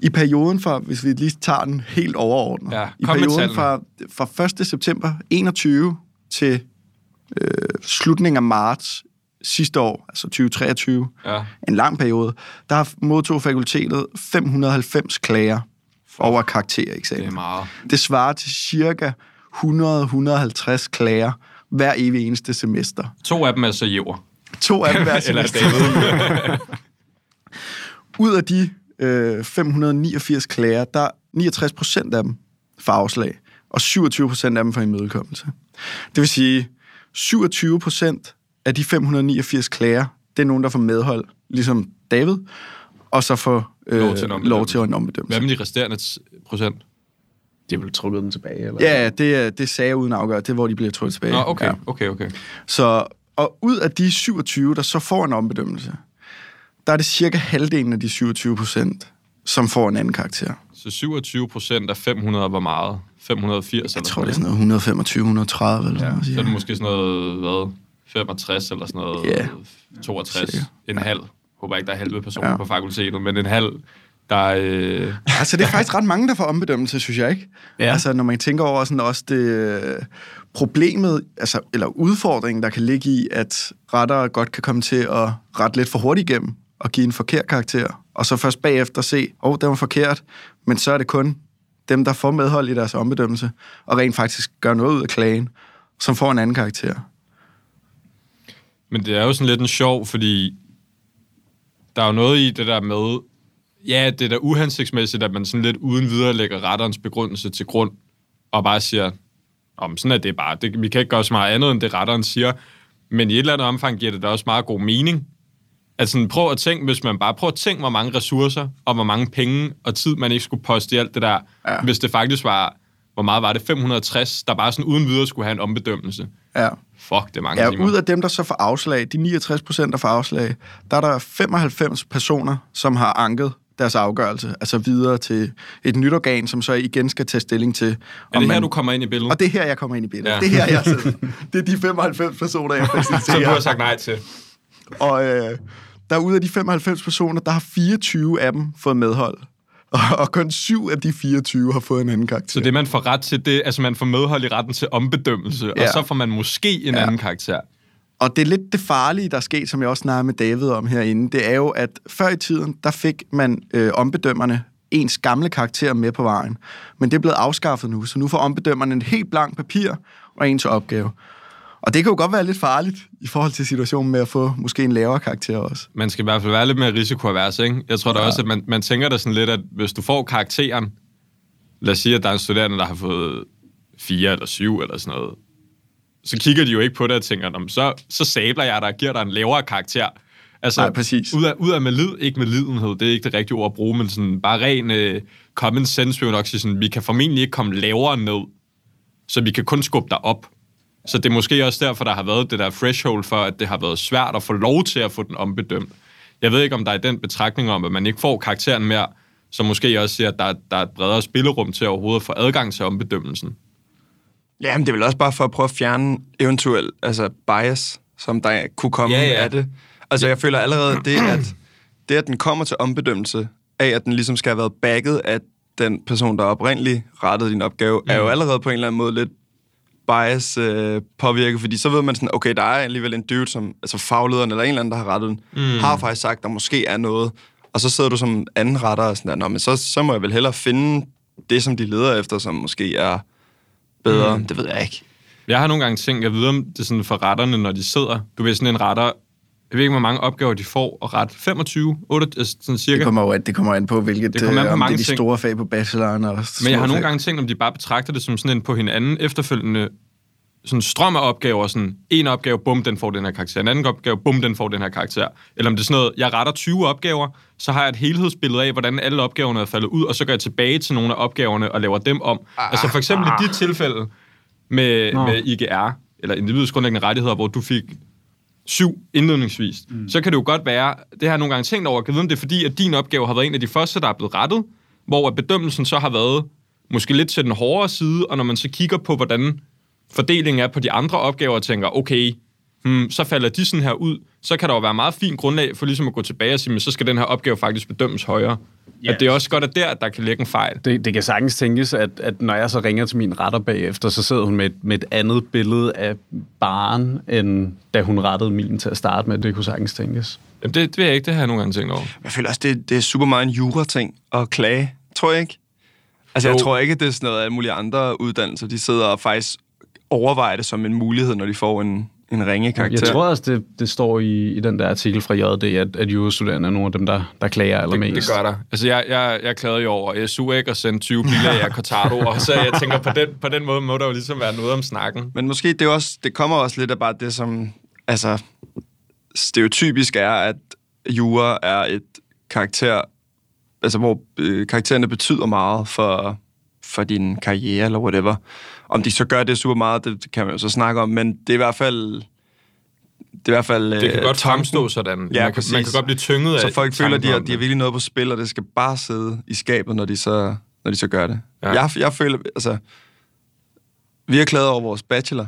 I perioden fra, hvis vi lige tager den helt overordnet,
ja,
i perioden fra, fra 1. september 21 til øh, slutningen af marts sidste år, altså 2023, ja. en lang periode, der modtog fakultetet 590 klager over karaktereksamen.
Det er meget.
Det svarer til cirka 100-150 klager hver evig eneste semester.
To af dem er så jæver.
To af dem hver semester. Ud af de øh, 589 klager, der er 69 procent af dem for afslag, og 27 procent af dem for imødekommelse. Det vil sige, 27 procent af de 589 klager, det er nogen, der får medhold, ligesom David, og så får øh, lov, til en lov til en ombedømmelse.
Hvad med de resterende procent?
De er vel trukket den tilbage? Eller?
Ja, det, det sagde jeg uden afgør. Det er, hvor de bliver trukket tilbage.
Nå, okay,
ja.
okay, okay.
Så, og ud af de 27, der så får en ombedømmelse, der er det cirka halvdelen af de 27 procent, som får en anden karakter.
Så 27 procent af 500 var meget? 580
jeg eller tror, det er sådan noget 125, 130 eller ja.
sådan noget. Så er det måske sådan noget, hvad, 65 eller sådan noget, yeah. 62, Sikker. en halv. Håber ikke, der er halve personer ja. på fakultetet, men en halv, der øh...
Altså, det er faktisk ret mange, der får ombedømmelse, synes jeg ikke. Ja. Altså, når man tænker over sådan også det øh, problemet, altså, eller udfordringen, der kan ligge i, at retter godt kan komme til at rette lidt for hurtigt igennem og give en forkert karakter, og så først bagefter se, åh, oh, det var forkert, men så er det kun dem, der får medhold i deres ombedømmelse, og rent faktisk gør noget ud af klagen, som får en anden karakter.
Men det er jo sådan lidt en sjov, fordi der er jo noget i det der med, ja, det er da uhensigtsmæssigt, at man sådan lidt uden videre lægger retterens begrundelse til grund, og bare siger, om sådan er det bare. Det, vi kan ikke gøre så meget andet, end det retteren siger. Men i et eller andet omfang giver det da også meget god mening. Altså sådan, prøv at tænke, hvis man bare prøver at tænke, hvor mange ressourcer og hvor mange penge og tid, man ikke skulle poste i alt det der, ja. hvis det faktisk var, hvor meget var det, 560, der bare sådan uden videre skulle have en ombedømmelse.
Ja.
Fuck, det er mange
Ja,
timer.
ud af dem, der så får afslag, de 69 procent, der får afslag, der er der 95 personer, som har anket deres afgørelse, altså videre til et nyt organ, som så igen skal tage stilling til,
er det her, du kommer ind i billedet?
Og det er her, jeg kommer ind i billedet.
Ja.
Det er her, jeg sidder. Det er de 95 personer, jeg
Som du har
præsenterer.
sagt nej til.
Og øh, der er ud af de 95 personer, der har 24 af dem fået medhold. Og, og kun syv af de 24 har fået en anden karakter.
Så det, man får ret til, det altså man får medhold i retten til ombedømmelse, ja. og så får man måske en ja. anden karakter.
Og det er lidt det farlige, der er sket, som jeg også snakkede med David om herinde, det er jo, at før i tiden, der fik man øh, ombedømmerne ens gamle karakter med på vejen. Men det er blevet afskaffet nu, så nu får ombedømmerne en helt blank papir og ens opgave. Og det kan jo godt være lidt farligt i forhold til situationen med at få måske en lavere karakter også.
Man skal i hvert fald være lidt mere risikoavers, ikke? Jeg tror da ja. også, at man, man tænker da sådan lidt, at hvis du får karakteren, lad os sige, at der er en studerende, der har fået fire eller syv eller sådan noget, så kigger de jo ikke på det og tænker, "Nå, men så, så sabler jeg dig og giver dig en lavere karakter. Altså,
Nej, præcis.
Ud af, ud af med lid, ikke med lidenhed, det er ikke det rigtige ord at bruge, men sådan bare ren uh, common sense vil nok sige sådan, vi kan formentlig ikke komme lavere ned, så vi kan kun skubbe dig op. Så det er måske også derfor, der har været det der threshold for, at det har været svært at få lov til at få den ombedømt. Jeg ved ikke, om der er den betragtning om, at man ikke får karakteren mere, så måske også siger, at der, der er et bredere spillerum til overhovedet at få adgang til ombedømmelsen.
Jamen, det er vel også bare for at prøve at fjerne eventuel altså bias, som der kunne komme
Ja, ja.
af det. Altså, jeg føler allerede, det at, det, at den kommer til ombedømmelse, af at den ligesom skal have været backet af den person, der oprindeligt rettede din opgave, mm. er jo allerede på en eller anden måde lidt bias øh, påvirket, fordi så ved man sådan, okay, der er alligevel en dude, som, altså faglederen eller en eller anden, der har rettet den, mm. har faktisk sagt, der måske er noget, og så sidder du som anden retter og sådan der, Nå, men så, så må jeg vel hellere finde det, som de leder efter, som måske er bedre. Mm. Det ved jeg ikke.
Jeg har nogle gange tænkt, jeg ved om det er sådan for retterne, når de sidder. Du ved, sådan en retter, jeg ved ikke, hvor mange opgaver de får at rette. 25? 8, altså sådan cirka?
Det kommer jo det kommer an på, hvilket
Det kommer an på
øh,
mange
det er de
ting.
store fag på bacheloren. Og
Men jeg har nogle
fag.
gange tænkt, om de bare betragter det som sådan en på hinanden efterfølgende sådan strøm af opgaver, sådan en opgave, bum, den får den her karakter, en anden opgave, bum, den får den her karakter. Eller om det er sådan noget, jeg retter 20 opgaver, så har jeg et helhedsbillede af, hvordan alle opgaverne er faldet ud, og så går jeg tilbage til nogle af opgaverne og laver dem om. Ah, altså for eksempel i dit tilfælde med, med IGR, eller individets grundlæggende rettigheder, hvor du fik syv indledningsvis, mm. så kan det jo godt være, det har jeg nogle gange tænkt over, kan vide, om det er fordi, at din opgave har været en af de første, der er blevet rettet, hvor at bedømmelsen så har været måske lidt til den hårdere side, og når man så kigger på, hvordan fordelingen er på de andre opgaver, og tænker, okay, hmm, så falder de sådan her ud, så kan der jo være meget fint grundlag for ligesom at gå tilbage og sige, men så skal den her opgave faktisk bedømmes højere.
Ja.
At det er også godt, at der, at der kan ligge en fejl.
Det, det kan sagtens tænkes, at, at når jeg så ringer til min retter bagefter, så sidder hun med et, med et andet billede af barn, end da hun rettede min til at starte med. Det kunne sagtens tænkes.
Jamen, det, det ved jeg ikke, det har jeg nogle gange tænkt over.
Jeg føler også, det, det er super meget en jura-ting at klage. Tror jeg ikke? Altså, jeg
Jo.
tror ikke, det er sådan noget, alle mulige andre uddannelser, de sidder og faktisk overvejer det som en mulighed, når de får en, en ringe karakter.
Jeg tror også, det, det står i, i den der artikel fra JD, at, at jurastuderende er nogle af dem, der, der klager
Det,
allermest.
det gør der. Altså, jeg, jeg, jeg klagede jo over SU, ikke? Og sendte 20 biler af Cortado, og så jeg tænker, på den, på den måde må der jo ligesom være noget om snakken.
Men måske det, er også, det kommer også lidt af bare det, som altså, stereotypisk er, at jura er et karakter, altså hvor øh, karaktererne betyder meget for, for din karriere eller whatever. Om de så gør det super meget, det kan man jo så snakke om, men det er i hvert fald... Det er i hvert fald...
Det kan
øh,
godt
tanken.
fremstå sådan.
Ja,
man, kan, man kan godt blive tynget af
Så folk føler,
tanken
de har, de har virkelig noget på spil, og det skal bare sidde i skabet, når de så, når de så gør det.
Ja.
Jeg, jeg føler, altså... Vi har klaget over vores bachelor,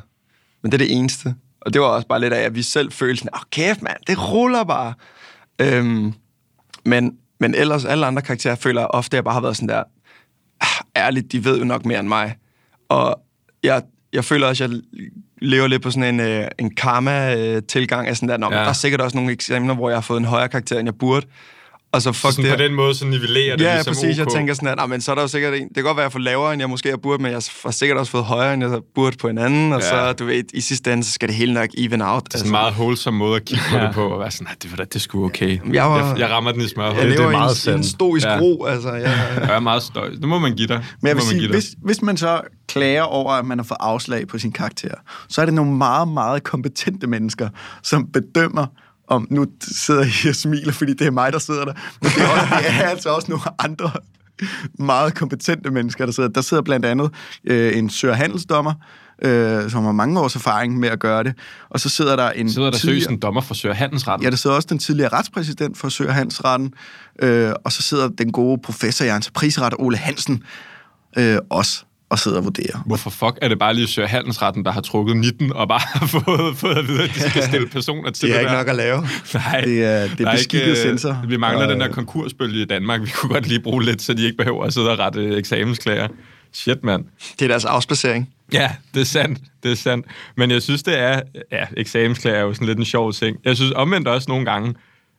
men det er det eneste. Og det var også bare lidt af, at vi selv følte sådan, åh kæft mand, det ruller bare. Øhm, men, men ellers, alle andre karakterer føler ofte, at jeg bare har været sådan der, ah, ærligt, de ved jo nok mere end mig. Og jeg, jeg føler også, at jeg lever lidt på sådan en, øh, en karma-tilgang af sådan der, Nå. Ja. der er sikkert også nogle eksamener, hvor jeg har fået en højere karakter, end jeg burde. Og så fuck
sådan
det.
på den måde, så nivellerer det
Ja,
ligesom
præcis. Jeg
OK.
tænker sådan, at nah, men så er der jo sikkert en... Det kan godt være, at jeg får lavere, end jeg måske har burde, men jeg har sikkert også fået højere, end jeg burde på en anden. Og
Ja.
så, du ved, i sidste ende, så skal det hele nok even out.
Det er sådan en meget wholesome måde at kigge på det på, og være sådan, nej, det, var da- det er sgu okay.
Jeg var-
jeg, jeg rammer den i
jeg
smørhullet.
det er
lever
meget
en, en
sandt.
stoisk
Ja.
ro, altså. Jeg,
Jeg er meget støj. Det må man give dig.
Men jeg vil sige, hvis, hvis man så klager over, at man har fået afslag på sin karakter, så er det nogle meget, meget kompetente mennesker, som bedømmer, om nu sidder jeg og smiler, fordi det er mig, der sidder der, men det er, også, det er altså også nogle andre meget kompetente mennesker, der sidder. Der sidder blandt andet øh, en søger handelsdommer, øh, som har mange års erfaring med at gøre det, og så sidder der en
Sidder der
tidligere-
en dommer for Søger Handelsretten?
Ja, der sidder også den tidligere retspræsident for Søger Hansretten, øh, og så sidder den gode professor i entrepriseret, Ole Hansen, øh, også og sidder og vurderer.
Hvorfor fuck er det bare lige Søger Handelsretten, der har trukket 19 og bare har fået, fået at vide, at de skal stille personer til
det er
det
ikke
der?
nok at lave.
Nej,
Det er- det er beskikket
øh. Vi mangler
Og,
den der konkursbølge i Danmark. Vi kunne godt lige bruge lidt, så de ikke behøver at sidde og rette eksamensklager. Shit, mand.
Det er deres afspacering.
Ja, det er sandt. Det er sandt. Men jeg synes, det er... Ja, eksamensklager er jo sådan lidt en sjov ting. Jeg synes omvendt også nogle gange,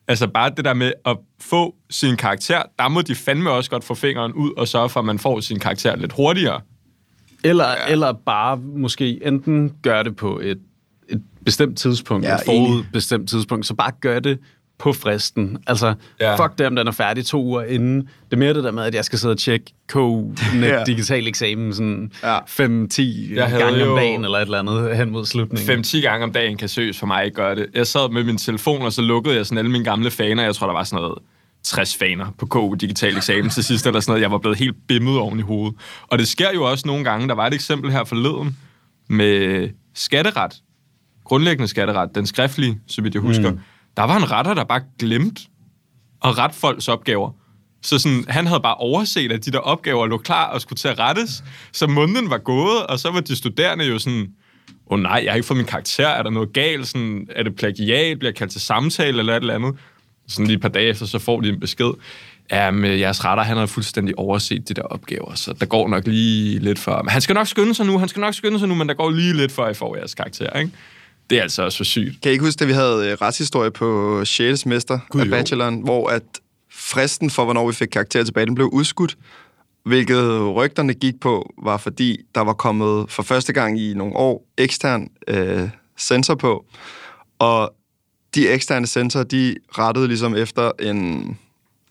altså bare det der med at få sin karakter, der må de fandme også godt få fingeren ud og sørge for, at man får sin karakter lidt hurtigere.
Eller, ja. eller bare måske enten gøre det på et, et bestemt tidspunkt,
Ja,
et forud bestemt tidspunkt, så bare gør det på fristen. Altså,
Ja.
fuck det, om den er færdig to uger inden. Det er mere det der med, at jeg skal sidde og tjekke K-net
Ja.
digital eksamen sådan
Ja.
5-10
Jeg havde
gange om dagen eller et eller andet hen mod slutningen.
5-10 gange om dagen kan seriøst for mig ikke gøre det. Jeg sad med min telefon, og så lukkede jeg sådan alle mine gamle faner. Jeg tror, der var sådan noget 60 faner på KU Digital Eksamen til sidst, eller sådan noget. Jeg var blevet helt bimmet oven i hovedet. Og det sker jo også nogle gange. Der var et eksempel her forleden med skatteret. Grundlæggende skatteret. Den skriftlige, så vidt jeg husker. Mm. Der var en retter, der bare glemte at rette folks opgaver. Så sådan, han havde bare overset, at de der opgaver lå klar og skulle til at rettes. Så måneden var gået, og så var de studerende jo sådan, åh oh, nej, jeg har ikke fået min karakter, er der noget galt? Sådan, er det plagiat? Bliver jeg kaldt til samtale eller et eller andet? Sådan lige et par dage efter, så får de en besked. Ja, med jeres retter, han har fuldstændig overset de der opgaver, så der går nok lige lidt for... Men han skal nok skynde sig nu, han skal nok skynde sig nu, men der går lige lidt for, at I får jeres karakter, ikke? Det er altså også for sygt.
Kan I ikke huske, at vi havde øh, retshistorie på 6. semester
Gud,
af
jo.
bacheloren, hvor at fristen for, hvornår vi fik karakter tilbage, den blev udskudt, hvilket rygterne gik på, var fordi der var kommet for første gang i nogle år ekstern øh, sensor på, og de eksterne sensorer, de rettede ligesom efter en,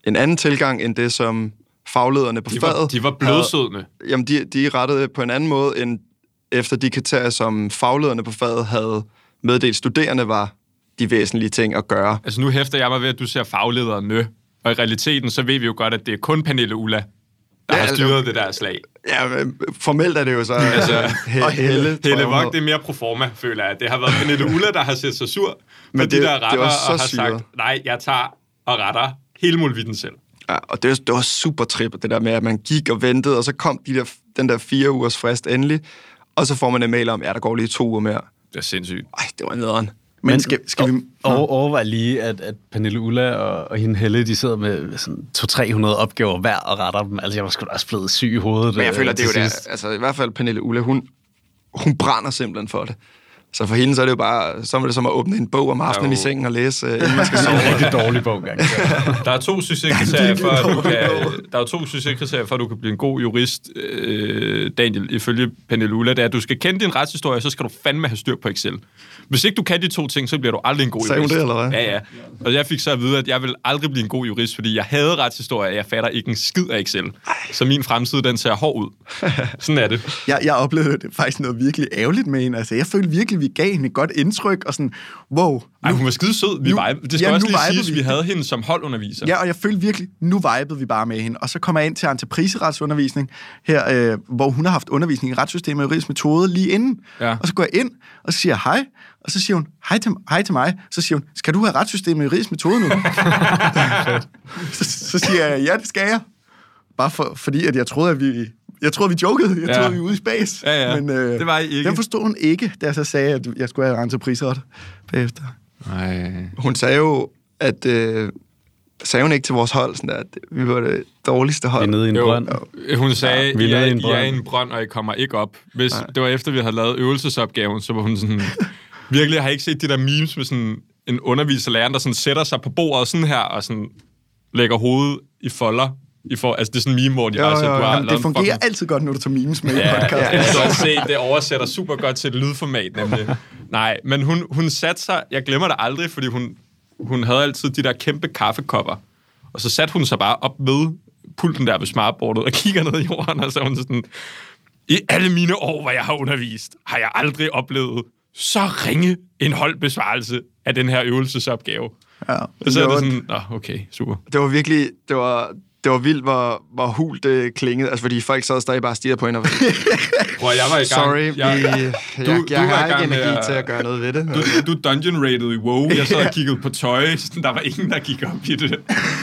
en anden tilgang, end det, som faglederne på
De var,
faget
de var blødsødende.
Jamen, de, de rettede på en anden måde, end efter de kriterier, som faglederne på faget havde meddelt studerende, var de væsentlige ting at gøre.
Altså nu hæfter jeg mig ved, at du ser faglederne, og i realiteten, så ved vi jo godt, at det er kun Pernille Ulla, der
Ja,
har
altså-
styret det der slag.
Ja, men formelt er det jo så... altså, he,
og Helle.
Helle,
Helle det er mere pro forma, føler jeg. Det har været Pernille Ulla, der har set sig sur på
Men
de
det-
der
det
retter,
var
og
så
har
syret.
sagt, nej, jeg tager og retter hele mulvitten selv.
Ja, og det var, det var super trip, det der med, at man gik og ventede, og så kom de der, den der fire ugers frist endelig, og så får man en mail om, ja, der går lige to uger mere.
Det er sindssygt.
Ej, det var nederen.
Men skal, skal vi...
Og overvej lige, at, at Pernille Ulla og, og hende Helle, de sidder med sådan 200-300 opgaver hver og retter dem. Altså, jeg var sgu da også blevet syg i hovedet.
Men jeg
øh,
føler, det er jo
sidst.
der, altså i hvert fald Pernille Ulla, hun, hun brænder simpelthen for det. Så for hende, så er det jo bare, så er det som at åbne en bog om aftenen
Jo.
i sengen og læse, øh, inden man skal
Det
sove.
er en rigtig dårlig bog, gang.
Der er to succeskriterier for, at du kan, der er to succeskriterier for, at du kan blive en god jurist, øh, Daniel, ifølge Pernille Ulla. Det er, at du skal kende din retshistorie, så skal du fandme have styr på Excel. Hvis ikke du kan de to ting, så bliver du aldrig en god
Sagde
jurist.
det, eller hvad?
Ja, ja. Og jeg fik så at vide, at jeg vil aldrig blive en god jurist, fordi jeg havde retshistorie, og jeg fatter ikke en skid af Excel. Så min fremtid, den ser hård ud. Sådan er det.
Jeg, jeg oplevede det faktisk noget virkelig ærgerligt med hende. Altså, jeg følte virkelig, vi gav hende et godt indtryk, og sådan, wow.
Ej, hun var skide sød. Vi
nu-
vibe. Det skal
ja,
også
nu
lige siges,
vi.
vi havde hende som holdunderviser.
Ja, og jeg følte virkelig, nu vibede vi bare med hende. Og så kommer jeg ind til entrepriseretsundervisning, her, øh, hvor hun har haft undervisning i retssystemet og juridisk metode lige inden.
Ja.
Og så går jeg ind, og siger hej, og så siger hun, hej til, hej til mig. Så siger hun, skal du have retssystemet og juridisk metode nu? så, så siger jeg, ja, det skal jeg. Bare for, fordi, at jeg troede, at vi... Jeg troede, vi jokede. Jeg
Ja.
troede, vi var ude i space.
Ja, ja.
Men, øh,
Det var I ikke.
Den forstod hun ikke, da jeg så sagde, at jeg skulle have entrepriseret bagefter.
Ej.
Hun sagde jo, at... Øh, sagde hun ikke til vores hold, sådan der, at vi var det dårligste
Vi er
hold.
nede i en
Jo,
brønd.
hun sagde,
Ja, vi er
I, er,
nede i en
I er
brønd."
i en brønd, og I kommer ikke op. Hvis det var efter, vi havde lavet øvelsesopgaven, så var hun sådan... virkelig, jeg har ikke set de der memes med sådan en underviser læreren, der sådan sætter sig på bordet sådan her, og sådan lægger hovedet i folder. I for, altså, det er sådan en meme, hvor de bare siger, du har
Jamen, det fungerer
fucking-
altid godt, når du tager memes med i
Ja,
podcast.
ja, jeg kan godt se, det oversætter super godt til et lydformat, nemlig. Nej, men hun, hun satte sig, jeg glemmer det aldrig, fordi hun, hun havde altid de der kæmpe kaffekopper. Og så satte hun sig bare op ved pulten der ved smartboardet og kigger ned i jorden, og så hun sådan, i alle mine år, hvor jeg har undervist, har jeg aldrig oplevet så ringe en holdbesvarelse af den her øvelsesopgave.
Ja.
Og så
Det
er det sådan, Nå, okay, super.
Det var virkelig, det var, det var vildt, hvor, hvor hult det klingede. Altså, fordi folk sad stadig bare og stirrede på hende og
jeg var i gang.
sorry,
jeg,
jeg, jeg,
du
jeg
var
har
i gang
ikke
med
energi
at-
til at gøre noget ved det.
Du, du dungeon rated i WoW. Jeg sad og kiggede på tøj. Der var ingen, der gik op i det.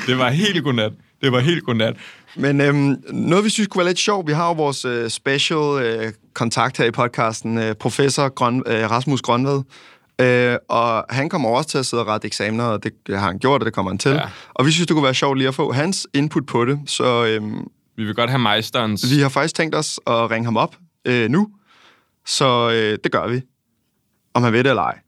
Det var helt godnat. Det var helt godnat.
Men øhm, noget, vi synes kunne være lidt sjovt, vi har jo vores øh, special øh, kontakt her i podcasten, øh, professor Grøn, øh, Rasmus Grønved. Øh, og han kommer også til at sidde og rette eksamener, og det, har han gjort, og det kommer han til.
Ja.
Og vi synes, det kunne være sjovt lige at få hans input på det. Så øhm,
Vi vil godt have meisterens...
vi har faktisk tænkt os at ringe ham op øh, nu. Så øh, det gør vi. Om han ved det eller ej.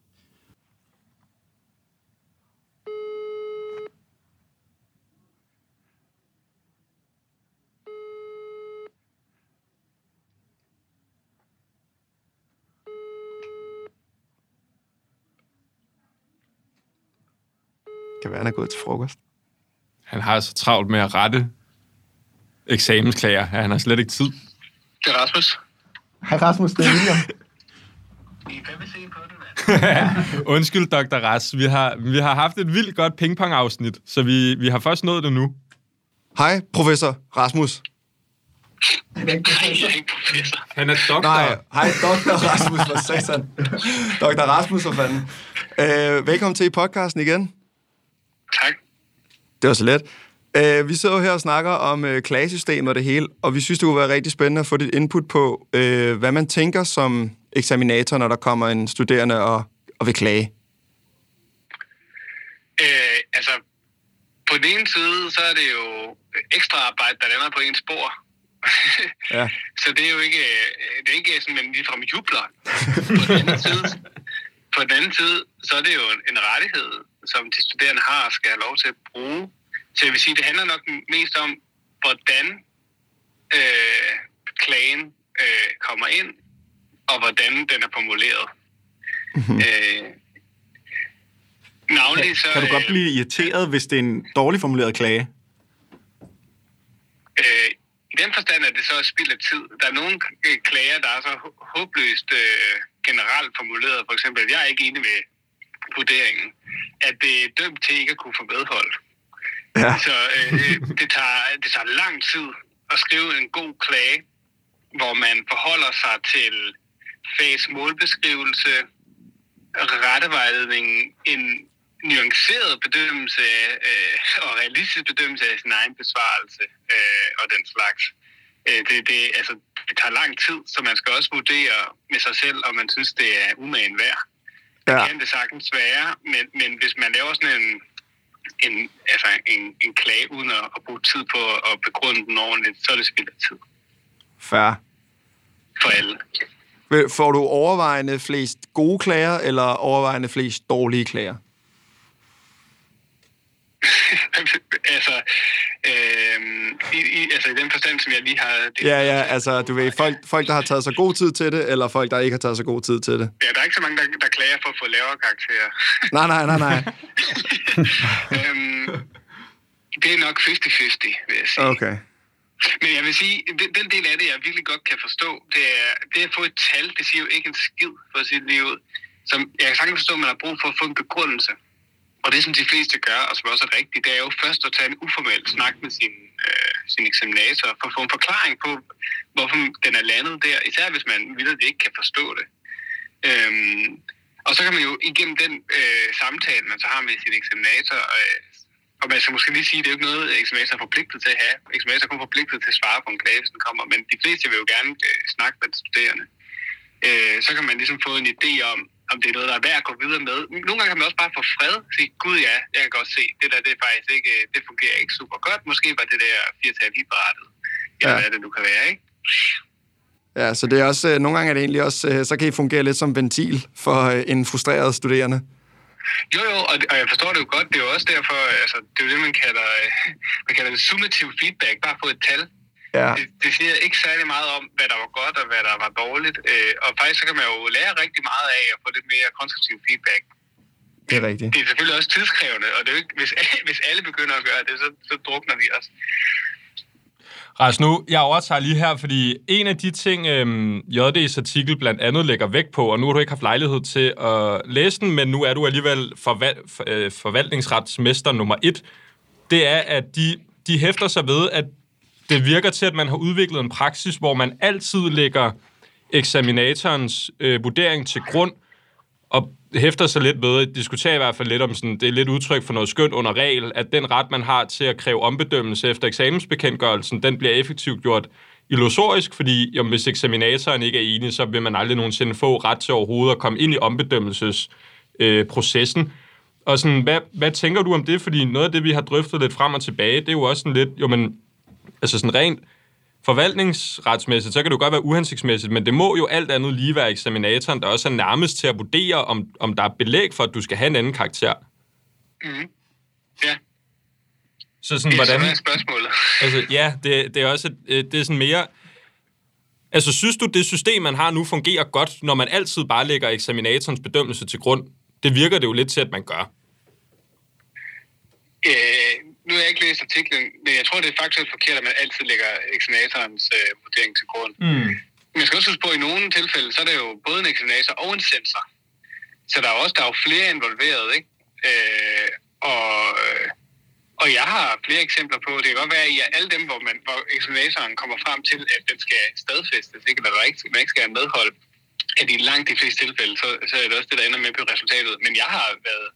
Kan være, han er gået til frokost.
Han har så travlt med at rette eksamensklager, at han har slet ikke tid.
Det er Rasmus.
Hej Rasmus, det er William.
I kan vi se på det, mand.
Undskyld, Dr. Ras. Vi har, vi har haft et vildt godt pingpong-afsnit, så vi, vi har først nået det nu.
Hej, professor Rasmus.
Jeg er ikke professor.
Han er doktor.
Nej, hej, Dr. Rasmus, for satan. Dr. Rasmus, for fanden. Øh, velkommen til i podcasten igen.
Tak.
Det var så let. Øh, vi sidder jo her og snakker om øh, klagesystemet og det hele, og vi synes, det kunne være rigtig spændende at få dit input på, øh, hvad man tænker som eksaminator, når der kommer en studerende og, og vil klage.
Øh, altså, på den ene side, så er det jo ekstra arbejde, der lander på ens spor.
Ja.
Så det er jo ikke, øh, det er ikke sådan, man ligefrem jubler. På den anden side, på den anden side så er det jo en, en rettighed, som de studerende har skal have lov til at bruge. Så jeg vil sige, det handler nok mest om, hvordan øh, klagen øh, kommer ind, og hvordan den er formuleret. Mm-hmm. Øh, navnlig så...
Kan du godt
øh,
blive irriteret, hvis det er en dårligt formuleret klage?
Øh, I den forstand er det så spild af tid. Der er nogle øh, klager, der er så hå- håbløst øh, generelt formuleret. For eksempel, at jeg er ikke enig med vurderingen, at det er dømt til ikke at kunne få medhold.
Ja.
Så øh, det, tager, det tager lang tid at skrive en god klage, hvor man forholder sig til fags målbeskrivelse, rettevejledning, en nuanceret bedømmelse øh, og realistisk bedømmelse af sin egen besvarelse øh, og den slags. Øh, det, det, altså, det tager lang tid, så man skal også vurdere med sig selv, om man synes, det er umagen værd. Det
Ja.
kan det sagtens være, men, men hvis man laver sådan en, en, altså en, en klage uden at, at bruge tid på at begrunde den ordentligt, så er det spild af tid
Fair.
for alle.
Får du overvejende flest gode klager, eller overvejende flest dårlige klager?
altså, i, i, altså i den forstand, som jeg lige har... Det,
Ja, ja, altså, du ved, folk, folk, der har taget sig god tid til det, eller folk, der ikke har taget sig god tid til det.
Ja, der er ikke så mange, der, der klager for at få lavere karakterer.
Nej, nej, nej, nej.
øhm, det er nok 50-50, vil jeg sige.
Okay.
Men jeg vil sige, den, del af det, jeg virkelig godt kan forstå, det er, det at få et tal, det siger jo ikke en skid for lige ud. Som jeg kan sagtens forstå, at man har brug for at få en begrundelse. Og det, som de fleste gør, og som også er rigtigt, det er jo først at tage en uformel snak med sin, øh, sin eksaminator, for at få en forklaring på, hvorfor den er landet der, især hvis man vildt ikke kan forstå det. Øhm, og så kan man jo igennem den øh, samtale, man så har med sin eksaminator, øh, og man skal måske lige sige, at det er jo ikke noget, eksaminator er forpligtet til at have. Eksaminator er kun forpligtet til at svare på en klage, hvis den kommer, men de fleste vil jo gerne øh, snakke med de studerende. Øh, så kan man ligesom få en idé om, om det er noget, der er værd at gå videre med. Nogle gange kan man også bare få fred og sige, gud ja, jeg kan godt se, det der, det er faktisk ikke, det fungerer ikke super godt. Måske var det der firtal helt berettet. Eller
Ja.
hvad det nu kan være, ikke?
Ja, så det er også, øh, nogle gange er det egentlig også, øh, så kan I fungere lidt som ventil for øh, en frustreret studerende.
Jo, jo, og, og jeg forstår det jo godt. Det er jo også derfor, altså, det er jo det, man kalder, man kalder det summativ feedback, bare på et tal.
Ja,
Det, det siger ikke særlig meget om, hvad der var godt og hvad der var dårligt. Øh, og faktisk så kan man jo lære rigtig meget af at få lidt mere konstruktiv feedback.
det er rigtigt.
Det er selvfølgelig også tidskrævende, og det er jo ikke, hvis, hvis alle begynder at gøre det, så, så drukner vi os.
Ras, nu, jeg overtager lige her, fordi en af de ting, øhm, JD's artikel blandt andet lægger vægt på, og nu har du ikke haft lejlighed til at læse den, men nu er du alligevel forval- for, øh, forvaltningsretsmester nummer et, det er, at de, de hæfter sig ved, at det virker til, at man har udviklet en praksis, hvor man altid lægger eksaminatorens øh, vurdering til grund, og hæfter sig lidt ved, diskuterer i hvert fald lidt om sådan, det er lidt udtryk for noget skønt under regel, at den ret, man har til at kræve ombedømmelse efter eksamensbekendtgørelsen, den bliver effektivt gjort illusorisk, fordi jo, hvis eksaminatoren ikke er enig, så vil man aldrig nogensinde få ret til overhovedet at komme ind i ombedømmelsesprocessen. Øh, processen. og sådan, hvad, hvad tænker du om det? Fordi noget af det, vi har drøftet lidt frem og tilbage, det er jo også sådan lidt, jo men, altså sådan rent forvaltningsretsmæssigt, så kan det jo godt være uhensigtsmæssigt, men det må jo alt andet lige være eksaminatoren, der også er nærmest til at vurdere, om, om der er belæg for, at du skal have en anden karakter.
Mm-hmm. Ja,
Så sådan,
det er
hvordan...
spørgsmålet.
Altså, ja, det, det er også et, øh, det er sådan mere... Altså, synes du, det system, man har nu, fungerer godt, når man altid bare lægger eksaminatorens bedømmelse til grund? Det virker det jo lidt til, at man gør.
Øh, nu har jeg ikke læst artiklen, men jeg tror, det er faktuelt forkert, at man altid lægger eksaminatorens øh, vurdering til grund.
Mm.
Man skal også huske på, at i nogle tilfælde, så er det jo både en eksaminator og en sensor. Så der er også der er jo flere involveret, ikke? Øh, og, og jeg har flere eksempler på, det kan godt være, at i alle dem, hvor, man, hvor eksaminatoren kommer frem til, at den skal stadfæstes, ikke? eller der ikke, man ikke skal have medhold, at i langt de fleste tilfælde, så, så er det også det, der ender med på resultatet. Men jeg har været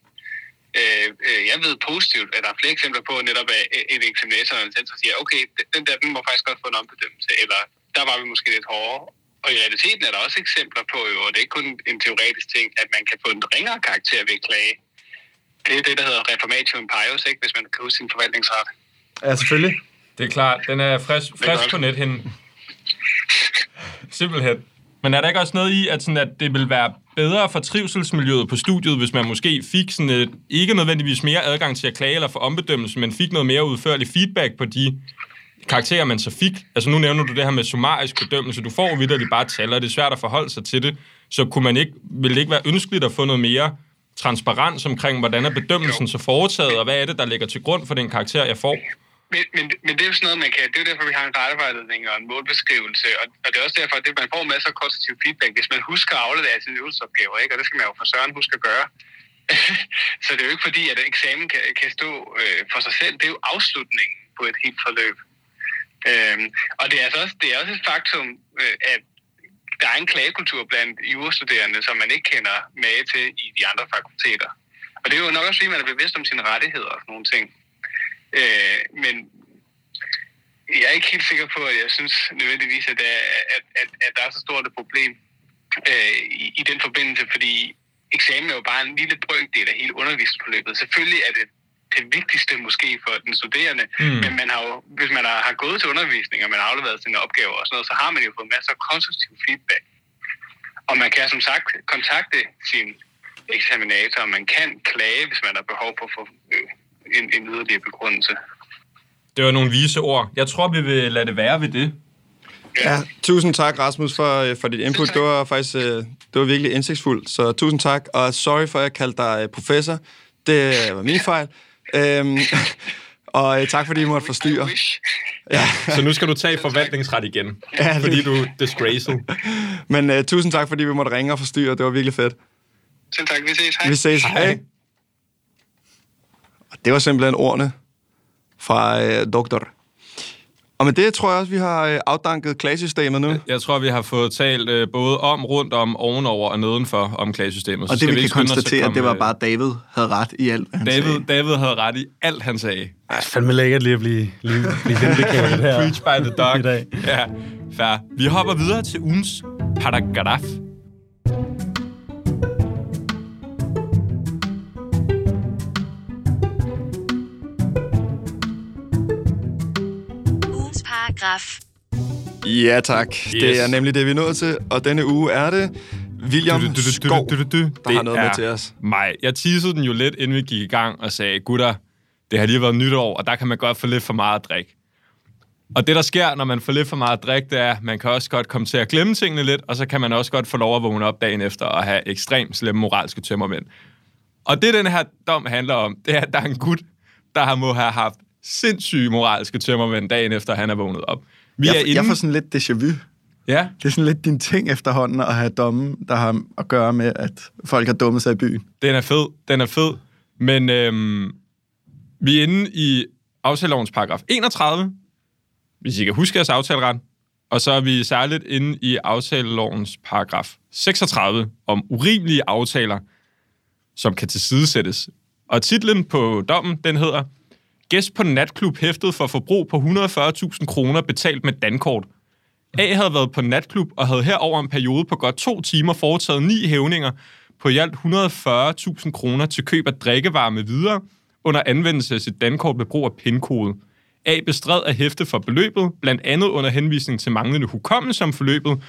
Øh, øh, jeg ved positivt, at der er flere eksempler på, netop at et eksaminator og en siger, okay, den der, den må faktisk godt få en ombedømmelse, eller der var vi måske lidt hårdere. Og i realiteten er der også eksempler på, jo, og det er ikke kun en teoretisk ting, at man kan få en ringere karakter ved klage. Det er det, der hedder reformatio impius, ikke, hvis man kan huske sin forvaltningsret.
Ja, selvfølgelig.
Det er klart. Den er frisk, frisk på nethinden. Simpelthen. Men er der ikke også noget i, at, sådan, at det vil være bedre for trivselsmiljøet på studiet, hvis man måske fik sådan et, ikke nødvendigvis mere adgang til at klage eller få ombedømmelse, men fik noget mere udførlig feedback på de karakterer, man så fik? Altså nu nævner du det her med summarisk bedømmelse. Du får vidderligt bare tal, og det er svært at forholde sig til det. Så kunne man ikke, ville det ikke være ønskeligt at få noget mere transparens omkring, hvordan er bedømmelsen så foretaget, og hvad er det, der ligger til grund for den karakter, jeg får?
Men, men, men det er jo sådan noget, man kan... Det er jo derfor, vi har en rettevejledning og en målbeskrivelse, og, og det er også derfor, at det, man får masser af konstruktiv feedback, hvis man husker at aflevere sine øvelsesopgaver, ikke? og det skal man jo for søren huske at gøre. så det er jo ikke fordi, at eksamen kan, kan stå øh, for sig selv. Det er jo afslutningen på et helt forløb. Øhm, og det er, altså også, det er også et faktum, øh, at der er en klagekultur blandt jurastuderende, som man ikke kender med til i de andre fakulteter. Og det er jo nok også fordi, man er bevidst om sine rettigheder og sådan nogle ting. Øh, men jeg er ikke helt sikker på, at jeg synes nødvendigvis, at, der, at, at, at der er så stort et problem øh, i, i den forbindelse, fordi eksamen er jo bare en lille brøkdel af hele undervisningsforløbet. Selvfølgelig er det det vigtigste måske for den studerende,
Mm.
mm. men man har jo, hvis man har, har gået til undervisning, og man har afleveret sine opgaver og sådan noget, så har man jo fået masser af konstruktiv feedback. Og man kan som sagt kontakte sin eksaminator, og man kan klage, hvis man har behov for at få øh, en, en yderligere begrundelse.
Det var nogle vise ord. Jeg tror, vi vil lade det være ved det.
Ja, tusind tak, Rasmus, for, øh, for dit input. Det var faktisk øh, det var virkelig indsigtsfuldt, så tusind tak. Og sorry for, at jeg kaldte dig øh, professor. Det var min fejl. Øhm, og tak, fordi I måtte forstyrre.
Wish.
Så nu skal du tage forvaltningsret igen,
Ja, det-
fordi du er disgraced.
Men øh, tusind tak, fordi vi måtte ringe og forstyrre. Det var virkelig fedt.
Selv tak, vi ses. Hej.
Vi ses.
Hej.
Det var simpelthen ordene fra øh, doktor. Og med det tror jeg også, vi har øh, afdanket klagesystemet nu.
Jeg tror, vi har fået talt øh, både om, rundt om, ovenover og nedenfor om klagesystemet. Så
Og det vi kan
at
konstatere,
komme,
det var
øh,
bare, David havde ret i alt, hvad han
David,
sagde.
David havde ret i alt, han sagde.
Det er fandme lækkert lige at blive, lige, blive vindicated her.
Preach by the dog.
I dag.
Ja, fair. Vi hopper videre til ugens paragraf.
Paragraf.
Ja tak, yes. det er nemlig det, vi er nået til. Og denne uge er det William
Du, du, du, du,
Skov,
du, du, du.
der
Det
har noget med til os.
Mig. Jeg teasede den jo lidt, inden vi gik i gang, og sagde, gutter, det har lige været nytår, og der kan man godt få lidt for meget at drikke. Og det, der sker, når man får lidt for meget at drikke, det er, at man kan også godt komme til at glemme tingene lidt, og så kan man også godt få lov at vågne op dagen efter og have ekstremt slemme moralske tømmermænd. Og det, den her dom handler om, det er, at der er en gut, der har må have haft sindssyge moralske tømmermænd dagen efter, han er vågnet op. Vi
Jeg,
er
jeg
inde...
får sådan lidt déjà vu.
Ja,
Det er sådan lidt din ting efterhånden at have domme, der har at gøre med, at folk har dummet sig i byen.
Den er fed, den er fed. Men øhm, vi er inde i aftalelovens paragraf 31, hvis I kan huske jeres aftaleret. Og så er vi særligt inde i aftalelovens paragraf 36 om urimelige aftaler, som kan tilsidesættes. Og titlen på dommen, den hedder Gæst på natklub hæftet for forbrug på 140.000 kroner betalt med dankort. A havde været på natklub og havde her over en periode på godt to timer foretaget ni hævninger på i alt 140.000 kroner til køb af drikkevarer med videre under anvendelse af sit dankort ved brug af pindkode. A bestred at hæfte for beløbet, blandt andet under henvisning til manglende hukommelse om forløbet,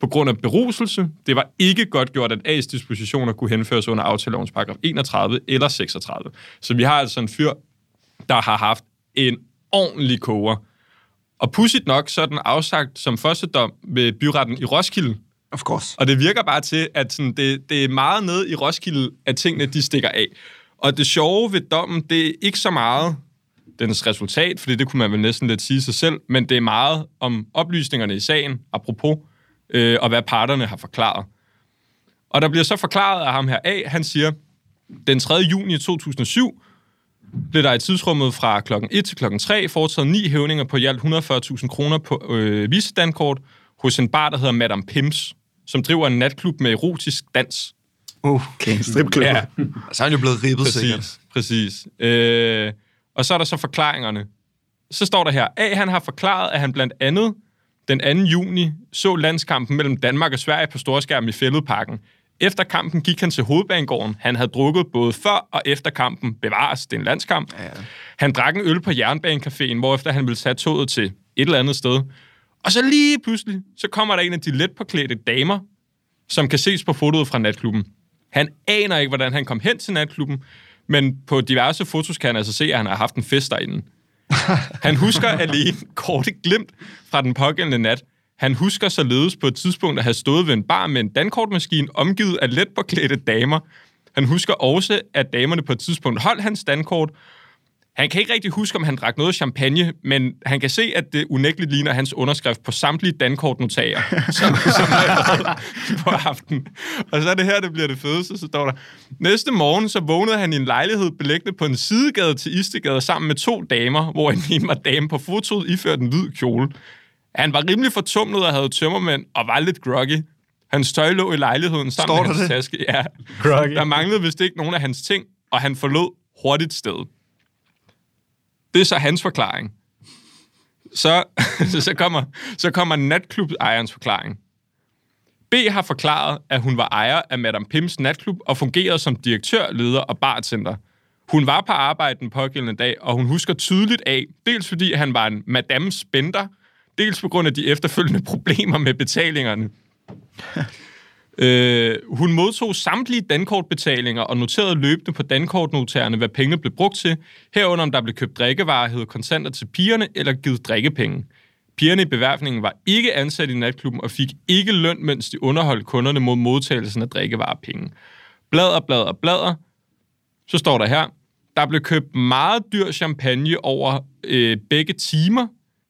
på grund af beruselse. Det var ikke godt gjort, at A's dispositioner kunne henføres under aftalelovens paragraf 31 eller 36. Så vi har altså en fyr, der har haft en ordentlig koger. Og pudsigt nok, så er den afsagt som første dom ved byretten i Roskilde.
Of course.
Og det virker bare til, at sådan, det, det er meget nede i Roskilde, at tingene de stikker af. Og det sjove ved dommen, det er ikke så meget dens resultat, fordi det kunne man vel næsten lidt sige sig selv, men det er meget om oplysningerne i sagen, apropos, øh, og hvad parterne har forklaret. Og der bliver så forklaret af ham her A, han siger, den 3. juni 2007 blev der i tidsrummet fra kl. 1 til kl. 3 foretaget ni hævninger på i alt 140.000 kroner på øh, visedankort hos en bar, der hedder Madame Pims, som driver en natklub med erotisk dans.
Okay, stripklub.
Ja,
så er han jo blevet ribbet sikkert.
præcis. præcis. Øh, og så er der så forklaringerne. Så står der her, A, han har forklaret, at han blandt andet den 2. juni så landskampen mellem Danmark og Sverige på storskærm i Fælledparken. Efter kampen gik han til hovedbanegården. Han havde drukket både før og efter kampen. Bevares, det er en landskamp.
Ja.
Han drak en øl på Jernbanecaféen, hvorefter han ville tage toget til et eller andet sted. Og så lige pludselig, så kommer der en af de let påklædte damer, som kan ses på fotoet fra natklubben. Han aner ikke, hvordan han kom hen til natklubben, men på diverse fotos kan han altså se, at han har haft en fest derinde. Han husker alene korte glimt fra den pågældende nat. Han husker således på et tidspunkt at have stået ved en bar med en dankortmaskine omgivet af let påklædte damer. Han husker også, at damerne på et tidspunkt holdt hans dankort. Han kan ikke rigtig huske, om han drak noget champagne, men han kan se, at det unægteligt ligner hans underskrift på samtlige dankortnotager, som, som er på aften. Og så er det her, det bliver det fedeste, så står der, næste morgen så vågnede han i en lejlighed beliggende på en sidegade til Istegade sammen med to damer, hvor en en var dame på fotoet iført en hvid kjole. Han var rimelig fortumlet og havde tømmermænd og var lidt groggy. Hans tøj lå i lejligheden sammen
Står
med
der
hans
det?
taske. Ja.
Groggy.
Der manglede vist ikke nogen af hans ting, og han forlod hurtigt stedet. Det er så hans forklaring. Så, så, kommer, så kommer natklubejernes forklaring. B har forklaret, at hun var ejer af Madame Pims natklub og fungerede som direktør, leder og bartender. Hun var på arbejde den pågældende dag, og hun husker tydeligt af, dels fordi han var en Madame Spender, dels på grund af de efterfølgende problemer med betalingerne. Øh, hun modtog samtlige dankortbetalinger og noterede løbende på dankortnotererne, hvad pengene blev brugt til, herunder om der blev købt drikkevarer, hed kontanter til pigerne eller givet drikkepenge. Pigerne i beværfningen var ikke ansat i natklubben og fik ikke løn, mens de underholdt kunderne mod modtagelsen af drikkevarer og penge. Blader, blader, blader. Så står der her, der blev købt meget dyr champagne over øh, begge timer,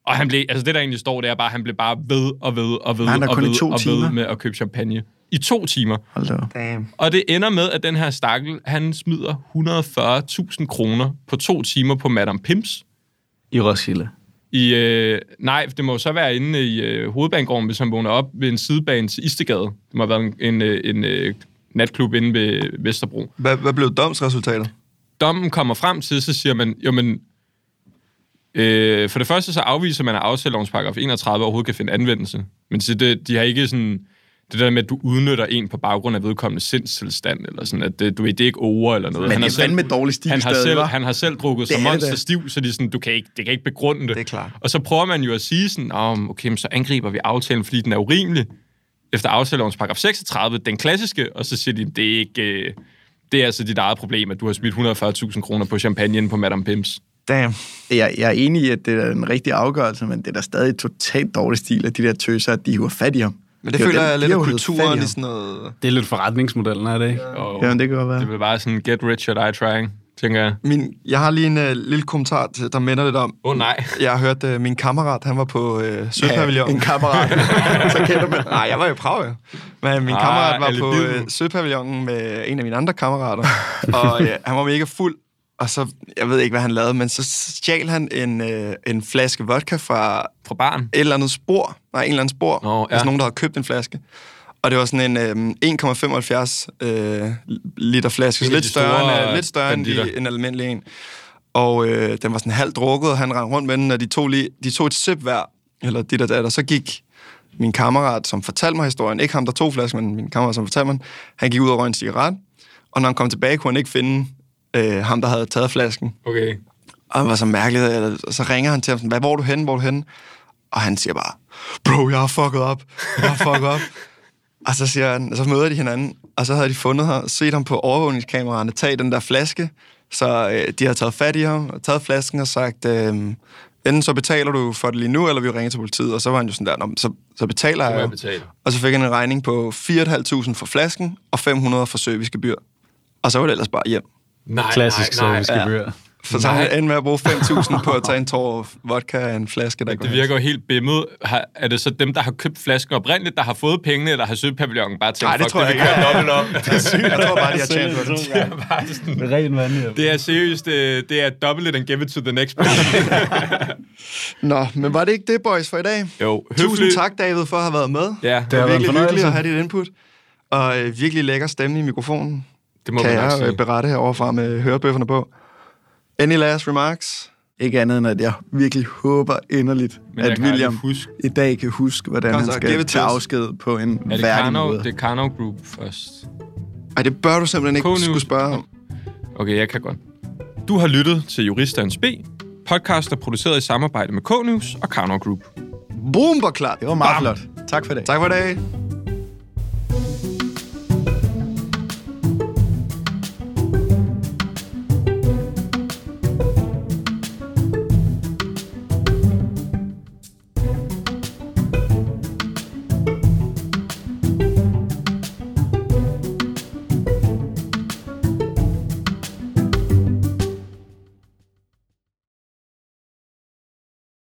og han blev, altså det der egentlig står, det er bare, at han blev bare ved og ved og ved
er
og ved
to
og ved
timer.
med at købe champagne. I to timer.
Hold da.
Damn.
Og det ender med, at den her stakkel, han smider 140.000 kroner på to timer på Madame Pims.
I Roskilde.
I, øh, nej, det må jo så være inde i øh, hovedbanegården, hvis han vågner op ved en sidebane til Istegade. Det må have været en, en, øh, en øh, natklub inde ved Vesterbro.
Hvad, hvad blev domsresultatet?
Dommen kommer frem til, så siger man, jo men, øh, for det første så afviser man, at aftalelovens paragraf 31 overhovedet kan finde anvendelse. Men så det, de har ikke sådan, det der med, at du udnytter en på baggrund af vedkommende sindstilstand, eller sådan, at det, du ved, det er ikke over eller noget.
Men
han
det er fandme dårlig stil
han har,
stadig,
selv,
hva'?
han har selv drukket
Det
så
er det
monster stiv, så de er sådan, du kan ikke, det kan ikke begrunde det.
Det er klart.
Og så prøver man jo at sige sådan, oh, okay, så angriber vi aftalen, fordi den er urimelig. efter aftalelovens paragraf 36, den klassiske, og så siger de, det er ikke... Øh, det er altså dit eget problem, at du har smidt 140.000 kroner på champagne på Madame Pims.
Damn.
Jeg, jeg er enig i, at det er en rigtig afgørelse, men det er da stadig totalt dårlig stil, at de der tøser, at de hiver fat i ham.
Men det,
jo
føler jeg lidt af kulturen i sådan noget...
Det er lidt forretningsmodellen, er det ikke?
Og
Ja, det kan godt være.
det vil bare sådan, get rich or die trying, tænker jeg.
Min, jeg har lige en uh, lille kommentar, til, der minder lidt om...
Åh oh, nej.
Jeg har hørt, uh, min kammerat, han var på uh, Søpavillonen.
en kammerat. så kender man.
Nej, jeg var jo i Prag, jo. Men min
Ah,
kammerat var på øh, Søpavillonen med en af mine andre kammerater, og øh, han var mega fuld, og så, jeg ved ikke, hvad han lavede, men så stjal han en, øh, en flaske vodka fra
Fra barn.
et eller andet spor, nej, en eller anden spor,
Nå, ja.
altså nogen, der havde købt en flaske. Og det var sådan en øh, 1,75 øh, liter flaske, så
af
lidt større, end, lidt større end de, en almindelig en. Og øh, den var sådan halvt drukket, og han rendte rundt med den, og de tog, lige, de tog et sip hver, eller dit og dat, og så gik min kammerat, som fortalte mig historien, ikke ham, der tog flasken, men min kammerat, som fortalte mig, han gik ud og røg en cigaret, og når han kom tilbage, kunne han ikke finde øh, ham, der havde taget flasken.
Okay.
Og det var så mærkeligt, og så ringer han til ham sådan, hvad, hvor er du henne, hvor er du henne? Og han siger bare, bro, jeg har fucket op, jeg har fucket op. og så, siger han, så møder de hinanden, og så havde de fundet ham, set ham på overvågningskameraerne, tage den der flaske, så øh, de har taget fat i ham, og taget flasken og sagt, øh, enten så betaler du for det lige nu, eller vi ringer til politiet. Og så var han jo sådan der, "Nå, så, så betaler jeg
jeg betale.
Og så fik han en regning på 4.500 for flasken, og 500 for servicegebyr. Og så var det ellers bare hjem.
Nej,
Klassisk
nej, nej.
servicegebyr.
For så
Nej.
han med at bruge 5.000 på at tage en tår vodka af en flaske, der ikke
Det virker jo helt bimmet. Har, er det så dem, der har købt flasken oprindeligt, der har fået pengene, eller har Søpavillonen bare tænkt,
Nej, det
fuck,
tror jeg
vi
ikke.
kører dobbelt op?
hans. Jeg tror bare, de har tjent på det.
Det er bare sådan,
Ren vand,
det er seriøst, det, det er double it and give it to the next person.
Nå, men var det ikke det, boys, for i dag?
jo,
Tusind
høfligt.
tak, David, for at have været med.
Ja,
Det
Det
var
har
virkelig hyggeligt at have dit input. Og øh, virkelig lækker stemme i mikrofonen,
det må
kan jeg
sige.
øh, berette heroverfra med hørebøfferne på. Any last remarks?
Ikke andet end, at jeg virkelig håber inderligt,
Men
at William
huske.
i dag kan huske, hvordan
Kom
han
så,
skal tage afsked på en
Er det
værdig
Karno,
måde.
det er Karno Group først?
Ej, det bør du simpelthen ikke
K-News.
skulle spørge om.
Okay, jeg kan godt. Du har lyttet til Juristerens B. Podcast er produceret i samarbejde med K-News og Karno Group.
Boom, hvor klart. Det var meget
Bam.
flot. Tak for det.
Tak for i dag.